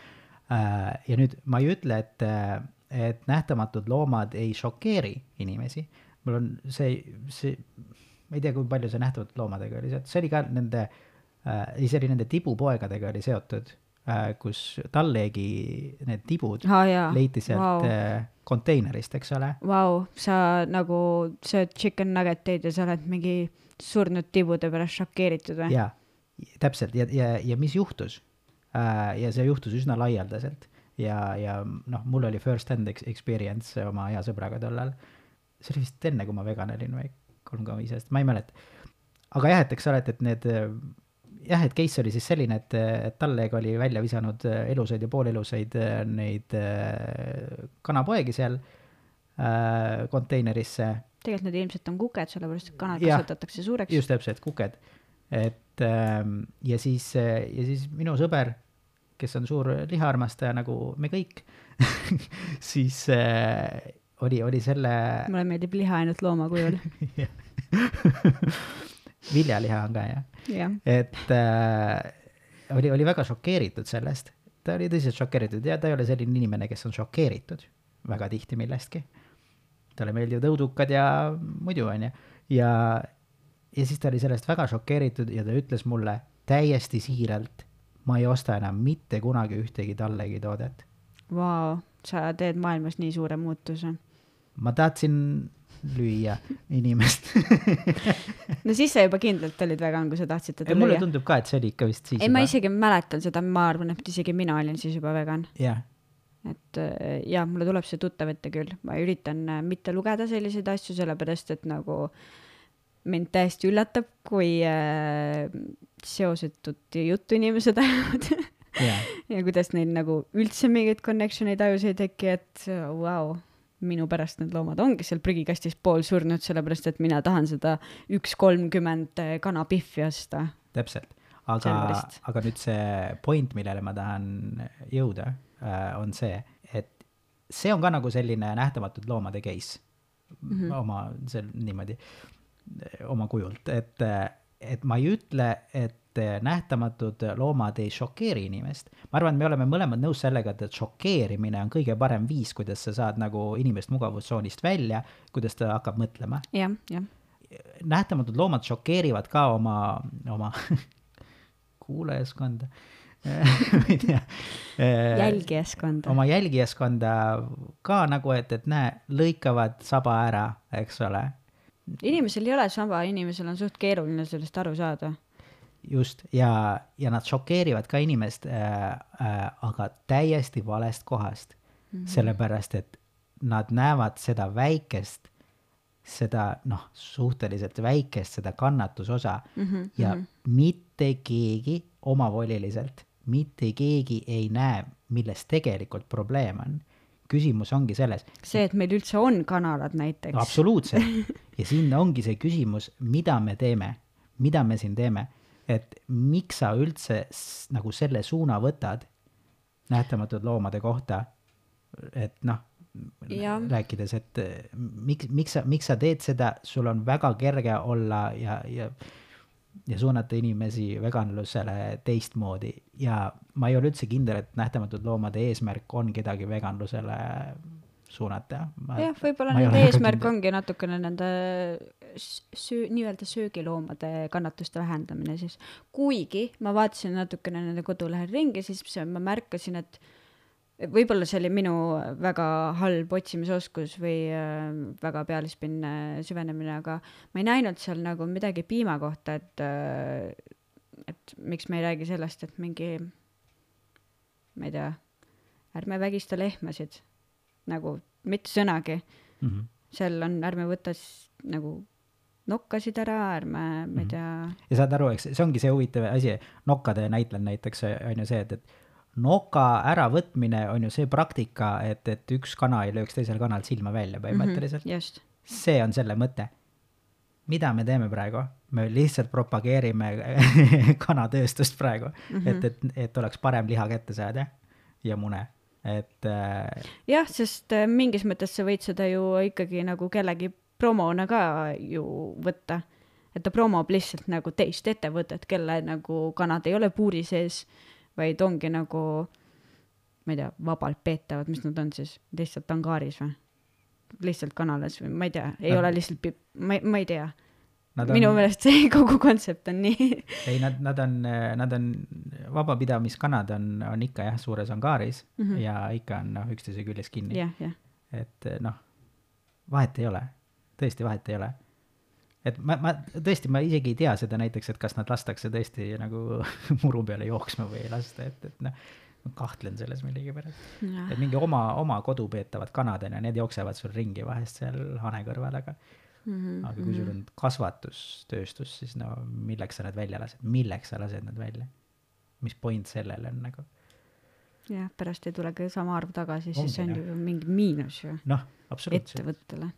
ja nüüd ma ei ütle, et, et nähtamatud loomad ei šokeeri inimesi, mul on see, see ma ei tea, kui palju see nähtamatud loomadega oli seotud, see oli ka nende äh,, ei see oli nende tibupoegadega oli seotud äh,, kus Talleegi need tibud aa jaa, leiti sealt wow. äh, konteinerist, eks ole. Vau, sa nagu sööd chicken nuggeteid ja sa oled mingi surnud tibude pärast šokeeritud või? jaa, täpselt ja, ja, ja mis juhtus äh,? ja see juhtus üsna laialdaselt ja, ja noh, mul oli first hand ex- experience oma hea sõbraga tollal. See oli vist enne, kui ma vegan olin või kolm koma viis aastat, ma ei mäleta. aga jah, et eks sa oled, et need äh, jah, et case oli siis selline, et, et Talleg oli välja visanud äh, elusaid ja poolelusaid äh, neid äh, kanapoegi seal äh, konteinerisse tegelikult need ilmselt on kuked, sellepärast et kanad kasvatatakse suureks. just täpselt, kuked. et ähm, ja siis, ja siis minu sõber, kes on suur lihaarmastaja nagu me kõik, siis äh, oli, oli selle mulle meeldib liha ainult looma kujul. viljaliha on ka jah, jah, et äh, oli, oli väga šokeeritud sellest. ta oli tõsiselt šokeeritud ja ta ei ole selline inimene, kes on šokeeritud väga tihti millestki. talle meeldivad õudukad ja muidu onju ja, ja siis ta oli sellest väga šokeeritud ja ta ütles mulle täiesti siiralt, ma ei osta enam mitte kunagi ühtegi Tallegi toodet. vau, sa teed maailmas nii suure muutuse. Ma tahtsin lüüa inimest. no siis sa juba kindlalt olid vegan, kui sa tahtsid teda mulle lüüa. tundub ka, et see oli ikka vist siis ei, ma isegi mäletan seda, ma arvan, et isegi mina olin siis juba vegan. jah, et äh, jaa, mulle tuleb see tuttav ette küll, ma üritan äh, mitte lugeda selliseid asju, sellepärast et nagu mind täiesti üllatab, kui äh, seosetut juttu inimesed ajavad jah ja kuidas neil nagu üldse mingeid connection eid ajus ei teki, et vau wow,, minu pärast need loomad ongi seal prügikastis poolsurnud, sellepärast et mina tahan seda üks kolmkümmend äh, kanapihvi osta. täpselt, aga aga nüüd see point, millele ma tahan jõuda äh,, on see, et see on ka nagu selline nähtamatud loomade case mm. -hmm. oma seal niimoodi, oma kujult, et, et ma ei ütle, et nähtamatud loomad ei šokeeri inimest. ma arvan, et me oleme mõlemad nõus sellega, et, et šokeerimine on kõige parem viis, kuidas sa saad nagu inimest mugavustsoonist välja, kuidas ta hakkab mõtlema jah, jah, nähtamatud loomad šokeerivad ka oma, oma kuulajaskonda ma ei tea jälgijaskonda. oma jälgijaskonda ka nagu, et, et näe, lõikavad saba ära, eks ole. inimesel ei ole saba, inimesel on suht keeruline sellest aru saada. Just, ja, ja nad šokeerivad ka inimest äh,, äh, aga täiesti valest kohast mm. -hmm. sellepärast, et nad näevad seda väikest, seda noh, suhteliselt väikest, seda kannatusosa mm -hmm. ja mm -hmm. mitte keegi omavoliliselt mitte keegi ei näe, milles tegelikult probleem on. küsimus ongi selles. see, et meil üldse on kanalad näiteks. absoluutselt ja siin ongi see küsimus, mida me teeme, mida me siin teeme, et miks sa üldse nagu selle suuna võtad nähtamatud loomade kohta, et noh, rääkides, et miks, miks sa, miks sa teed seda, sul on väga kerge olla ja, ja ja suunata inimesi veganlusele teistmoodi. Ja ma ei ole üldse kindel, et nähtamatud loomade eesmärk on kedagi veganlusele suunata. jah, võib-olla nende eesmärk ongi natukene nende söö, nii-öelda söögiloomade kannatuste vähendamine siis. kuigi ma vaatasin natukene nende kodulehel ringi, siis ma märkasin, et võib-olla see oli minu väga halb otsimisoskus või äh, väga pealispinne süvenemine, aga ma ei näinud seal nagu midagi piima kohta, et äh, et miks me ei räägi sellest, et mingi, ma ei tea, ärme vägista lehmasid, nagu mitte sõnagi mm. -hmm. seal on, ärme võta siis nagu nokkasid ära, ärme, ma ei mhm. tea. ja saad aru, eks see ongi see huvitav asi, nokkade näitel näiteks on ju see, et, et noka äravõtmine on ju see praktika, et, et üks kana ei lööks teisel kanal silma välja põhimõtteliselt mm. -hmm, see on selle mõte. mida me teeme praegu? me lihtsalt propageerime kanatööstust praegu mm, -hmm. et, et, et oleks parem liha kätte saada ja mune, et äh.... jah, sest äh, mingis mõttes sa võid seda ju ikkagi nagu kellegi promona ka ju võtta. et ta promob lihtsalt nagu teist ettevõtet, kelle nagu kanad ei ole puuri sees vaid ongi nagu, ma ei tea, vabalt peetavad, mis nad on siis, lihtsalt angaaris või? lihtsalt kanalas või ma ei tea, ei nad... ole lihtsalt, ma, ma ei tea. On... minu meelest see kogu kontsept on nii ei, nad, nad on, nad on, vabapidamiskanad on, on ikka jah, suures angaaris mm -hmm. ja ikka on noh, üksteise küljes kinni yeah,. Yeah. et noh, vahet ei ole, tõesti vahet ei ole et ma, ma tõesti, ma isegi ei tea seda näiteks, et kas nad lastakse tõesti nagu muru peale jooksma või ei lasta, et, et noh, ma kahtlen selles millegipärast. et mingi oma, oma kodu peetavad kanad on ju, need jooksevad sul ringi vahest seal hane kõrval, aga mm, -hmm. aga kui sul mhm. on kasvatustööstus, siis no milleks sa nad välja lased, milleks sa lased nad välja? mis point sellel on nagu? jah, pärast ei tule ka sama arv tagasi, siis see on ju mingi miinus ju. noh, absoluutselt. ettevõttele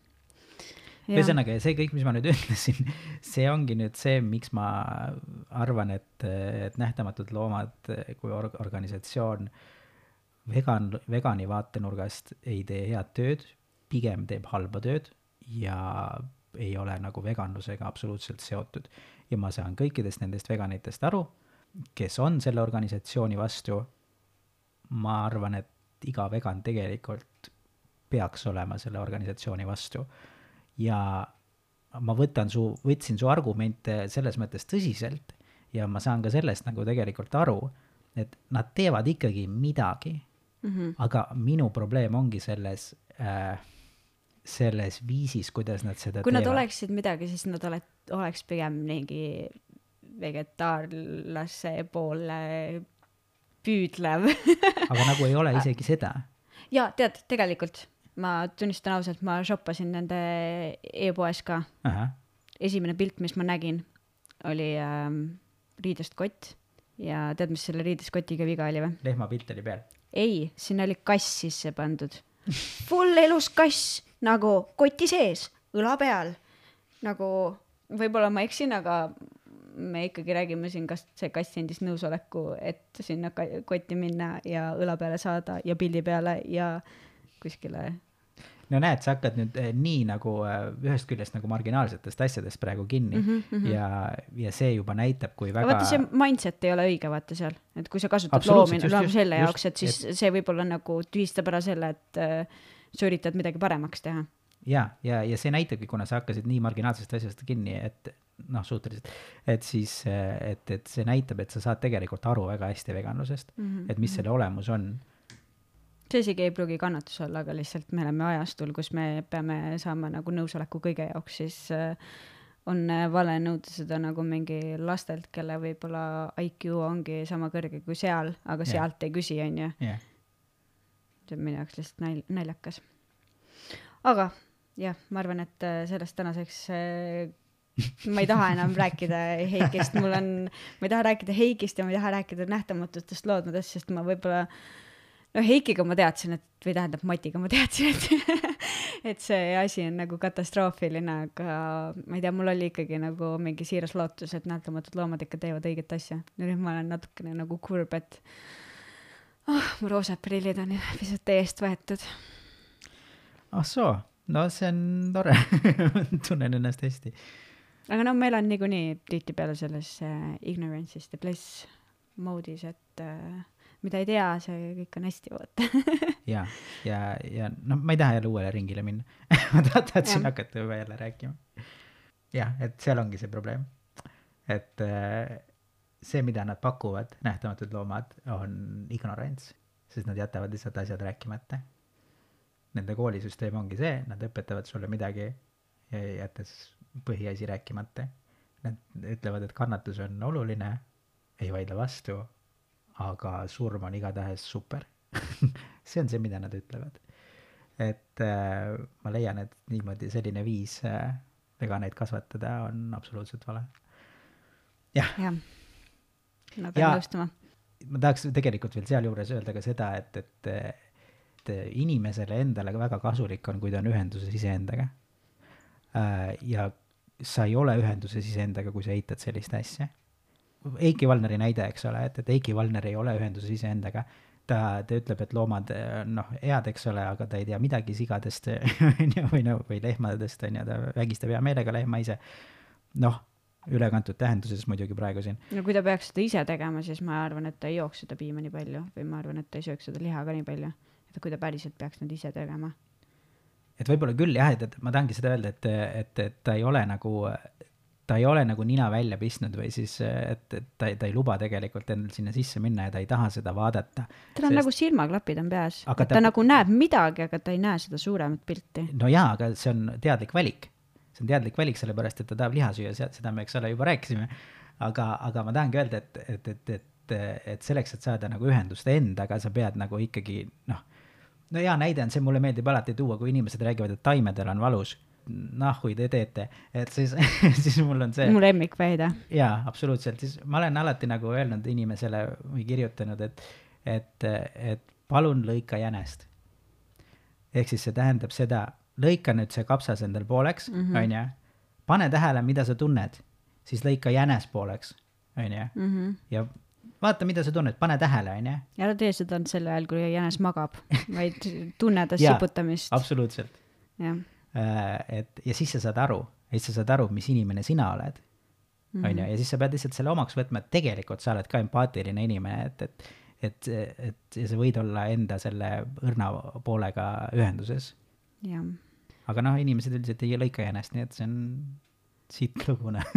ühesõnaga, see kõik, mis ma nüüd ütlesin, see ongi nüüd see, miks ma arvan, et, et Nähtamatud Loomad kui org-, organisatsioon vegan, vegani vaatenurgast ei tee head tööd, pigem teeb halba tööd ja ei ole nagu veganlusega absoluutselt seotud. ja ma saan kõikidest nendest veganitest aru, kes on selle organisatsiooni vastu. ma arvan, et iga vegan tegelikult peaks olema selle organisatsiooni vastu ja ma võtan su, võtsin su argumente selles mõttes tõsiselt ja ma saan ka sellest nagu tegelikult aru, et nad teevad ikkagi midagi mm. -hmm. aga minu probleem ongi selles äh, selles viisis, kuidas nad seda kui teevad. nad oleksid midagi, siis nad oled, oleks pigem mingi vegetaarlase poole püüdlev aga nagu ei ole isegi seda. jaa, tead, tegelikult ma tunnistan ausalt, ma shoppasin nende e-poes ka. esimene pilt, mis ma nägin, oli ähm, riidest kott ja tead, mis selle riidest kotiga viga oli või? lehmapilt oli peal? ei, sinna oli kass sisse pandud. Full elus kass nagu koti sees, õla peal. nagu võib-olla ma eksin, aga me ikkagi räägime siin, kas see kass andis nõusoleku, et sinna kotti minna ja õla peale saada ja pildi peale ja kuskile no näed, sa hakkad nüüd eh, nii nagu eh, ühest küljest nagu marginaalsetest asjadest praegu kinni mm -hmm. ja, ja see juba näitab, kui väga. vaata, see mindset ei ole õige, vaata seal, et kui sa kasutad loomi just, selle just, jaoks, et siis et... see võib-olla nagu tühistab ära selle, et äh, sa üritad midagi paremaks teha. ja, ja, ja see näitabki, kuna sa hakkasid nii marginaalsest asjast kinni, et noh, suhteliselt, et siis, et, et see näitab, et sa saad tegelikult aru väga hästi veganlusest mm, -hmm. et mis selle olemus on see isegi ei pruugi kannatus olla, aga lihtsalt me oleme ajastul, kus me peame saama nagu nõusoleku kõige jaoks, siis äh, on äh, vale nõuda seda nagu mingi lastelt, kelle võib-olla IQ ongi sama kõrge kui seal, aga yeah. sealt ei küsi, onju. See on minu jaoks lihtsalt nal-, naljakas. aga jah, ma arvan, et äh, sellest tänaseks ma ei taha enam rääkida Heikist, mul on, ma ei taha rääkida Heigist ja ma ei taha rääkida nähtamatutest loodudest, sest ma võib-olla no Heikiga ma teadsin, et või tähendab Matiga ma teadsin, et et see asi on nagu katastroofiline, aga ma ei tea, mul oli ikkagi nagu mingi siiras lootus, et nähtamatud loomad ikka teevad õiget asja. ja nüüd ma olen natukene nagu kurb, et oh, mu roosad prillid on pisut eest võetud. ah soo, no see on tore. Tunnen ennast hästi. Aga no meil on niikuinii tihtipeale selles äh, ignorance'is the bliss mode'is, et äh, mida ei tea, see kõik on hästi, vaata. Ja, ja, ja noh, ma ei taha jälle uuele ringile minna. Ma tahtsin hakata juba jälle rääkima. jah, et seal ongi see probleem. et äh, see, mida nad pakuvad, nähtamatud loomad, on ignorants, sest nad jätavad lihtsalt asjad rääkimata. Nende koolisüsteem ongi see, nad õpetavad sulle midagi, jättes põhiasi rääkimata. Nad ütlevad, et kannatus on oluline, ei vaidle vastu, aga surm on igatahes super see on see, mida nad ütlevad. et äh, ma leian, et niimoodi selline viis äh, veganeid kasvatada on absoluutselt vale. jah ja. Ma pean nõustuma. ma tahaks tegelikult veel sealjuures öelda ka seda, et, et, et inimesele endale väga kasulik on, kui ta on ühenduses iseendaga äh,. ja sa ei ole ühenduses iseendaga, kui sa eitad sellist asja. Eiki Valneri näide, eks ole, et, et Eiki Valner ei ole ühenduses iseendaga, ta, ta ütleb, et loomad noh, head, eks ole, aga ta ei tea midagi sigadest on ju, või no, või lehmadest on ju, ta vägistab hea meelega lehma ise. noh, ülekantud tähenduses muidugi praegu siin. no kui ta peaks seda ise tegema, siis ma arvan, et ta ei jooks seda piima nii palju või ma arvan, et ta ei sööks seda liha ka nii palju. et kui ta päriselt peaks nüüd ise tegema et võib-olla küll jah, et, et ma tahangi seda öelda, et, et, et ta ei ole nagu, ta ei ole nagu nina välja pistnud või siis, et, et ta, ta ei luba tegelikult endal sinna sisse minna ja ta ei taha seda vaadata. tal on sest... nagu silmaklapid on peas, ta, ta nagu näeb midagi, aga ta ei näe seda suuremat pilti. no jaa, aga see on teadlik valik. See on teadlik valik, sellepärast et ta tahab liha süüa, seda me, eks ole, juba rääkisime. aga, aga ma tahangi öelda, et, et, et, et, et selleks, et saada nagu ühendust endaga, sa pead nagu ikkagi noh no hea näide on see, mulle meeldib alati tuua, kui inimesed räägivad, et taimedel on valus. nahhui te teete, et siis siis mul on see. mu lemmikväide. jaa, absoluutselt, siis ma olen alati nagu öelnud inimesele või kirjutanud, et, et, et palun lõika jänest. ehk siis see tähendab seda, lõika nüüd see kapsas endal pooleks, mhm. onju, pane tähele, mida sa tunned, siis lõika jänes pooleks, onju, mhm. ja vaata, mida sa tunned, pane tähele, onju. ja ära tee seda sel ajal, kui jänes magab, vaid tunne ta siputamist. absoluutselt. jah. Äh, et ja siis sa saad aru, siis sa saad aru, mis inimene sina oled. onju, mhm. ja siis sa pead lihtsalt selle omaks võtma, et tegelikult sa oled ka empaatiline inimene, et, et et, et ja sa võid olla enda selle õrna poolega ühenduses. Aga noh, inimesed üldiselt ei lõika jänest, nii et see on sitlugune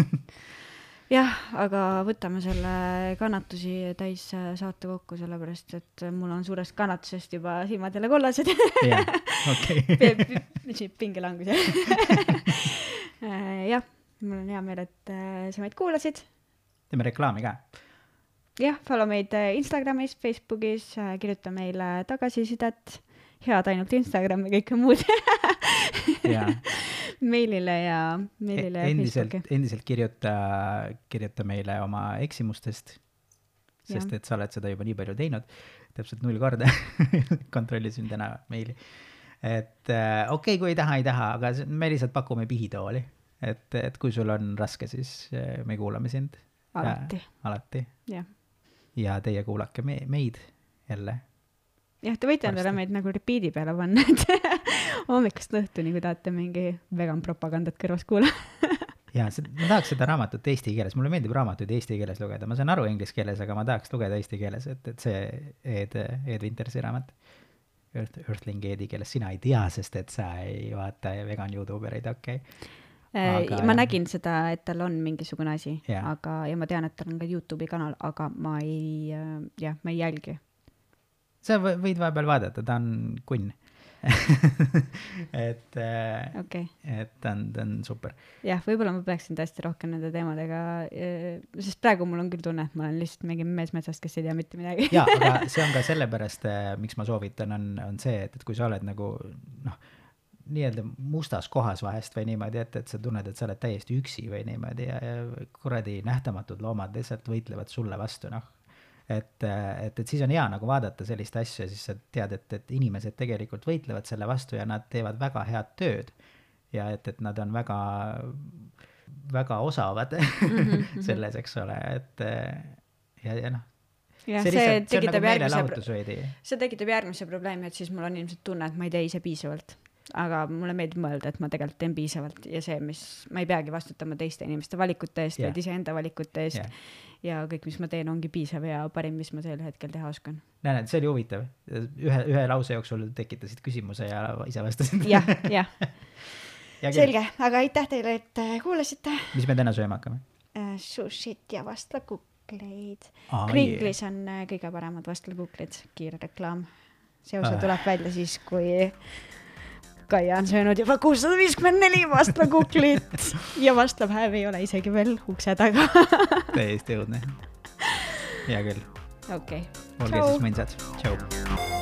jah, aga võtame selle kannatusi täis saate kokku, sellepärast et mul on suurest kannatusest juba silmad jälle kollased. jah, okei. pingelangus jah, mul on hea meel, et äh, sa meid kuulasid. teeme reklaami ka. jah, follow meid äh, Instagramis, Facebookis, äh, kirjuta meile tagasisidet head ainult Instagram ja kõike muud meilile ja, meilile ja endiselt, endiselt kirjuta, kirjuta meile oma eksimustest, sest ja. et sa oled seda juba nii palju teinud, täpselt null korda kontrollisin täna meili. et äh, okei okay,, kui ei taha, ei taha, aga me lihtsalt pakume pihitooli, et, et kui sul on raske, siis äh, me kuulame sind. alati. alati. jah. ja teie kuulake me, meid jälle jah, te võite endale meid nagu repeat'i peale panna, et hommikust õhtuni, kui tahate mingi vegan propagandat kõrvas kuulata ja see, ma tahaks seda raamatut eesti keeles, mulle meeldib raamatuid eesti keeles lugeda, ma saan aru inglise keeles, aga ma tahaks lugeda eesti keeles, et, et see Ed, Ed Wintersi raamat. Earth, Earthlingeedi, kellest sina ei tea, sest et sa ei vaata vegan Youtube ereid, okei okay. Aga, Aga ma nägin seda, et tal on mingisugune asi aga, ja ma tean, et tal on ka Youtube'i kanal, aga ma ei, jah, ma ei jälgi. Sa võ- võid vahepeal vaadata, ta on kunn et, okei okay., et ta on, ta on super. jah, võib-olla ma peaksin tõesti rohkem nende teemadega, sest praegu mul on küll tunne, et ma olen lihtsalt mingi mees metsast, kes ei tea mitte midagi. jaa, aga see on ka sellepärast, miks ma soovitan, on, on see, et, et kui sa oled nagu noh, nii-öelda mustas kohas vahest või niimoodi, et, et sa tunned, et sa oled täiesti üksi või niimoodi ja, ja kuradi nähtamatud loomad lihtsalt võitlevad sulle vastu, noh. et, et, et siis on hea nagu vaadata sellist asja ja siis sa tead, et, et inimesed tegelikult võitlevad selle vastu ja nad teevad väga head tööd. ja et, et nad on väga, väga osavad selles, eks ole, et ja, ja noh, jah, see see nagu tekitab järgmise, meelelahutus veidi. see tekitab järgmise probleemi, et siis mul on ilmselt tunne, et ma ei tee ise piisavalt. Aga mulle meeldib mõelda, et ma tegelikult teen piisavalt ja see, mis, ma ei peagi vastutama teiste inimeste valikute eest yeah., vaid iseenda valikute eest jah, ja kõik, mis ma teen, ongi piisav ja parim, mis ma sel hetkel teha oskan. näe, näed, see oli huvitav. ühe, ühe lause jooksul tekitasid küsimuse ja ise vastasid. jah, jah, selge, aga aitäh teile, et äh, kuulasite mis me täna sööma hakkame? äh,. sushit ja vastlakukleid. Aa, Kringlis on äh, kõige paremad vastlakuklid, kiire reklaam. see osa Ah. tuleb välja siis, kui Kaia on söönud juba kuussada viiskümmend neli vastlakuklit ja vastlapäev ei ole isegi veel ukse taga. täiesti õudne. hea küll, okei, olge Tšau. siis mõnsad, tšau.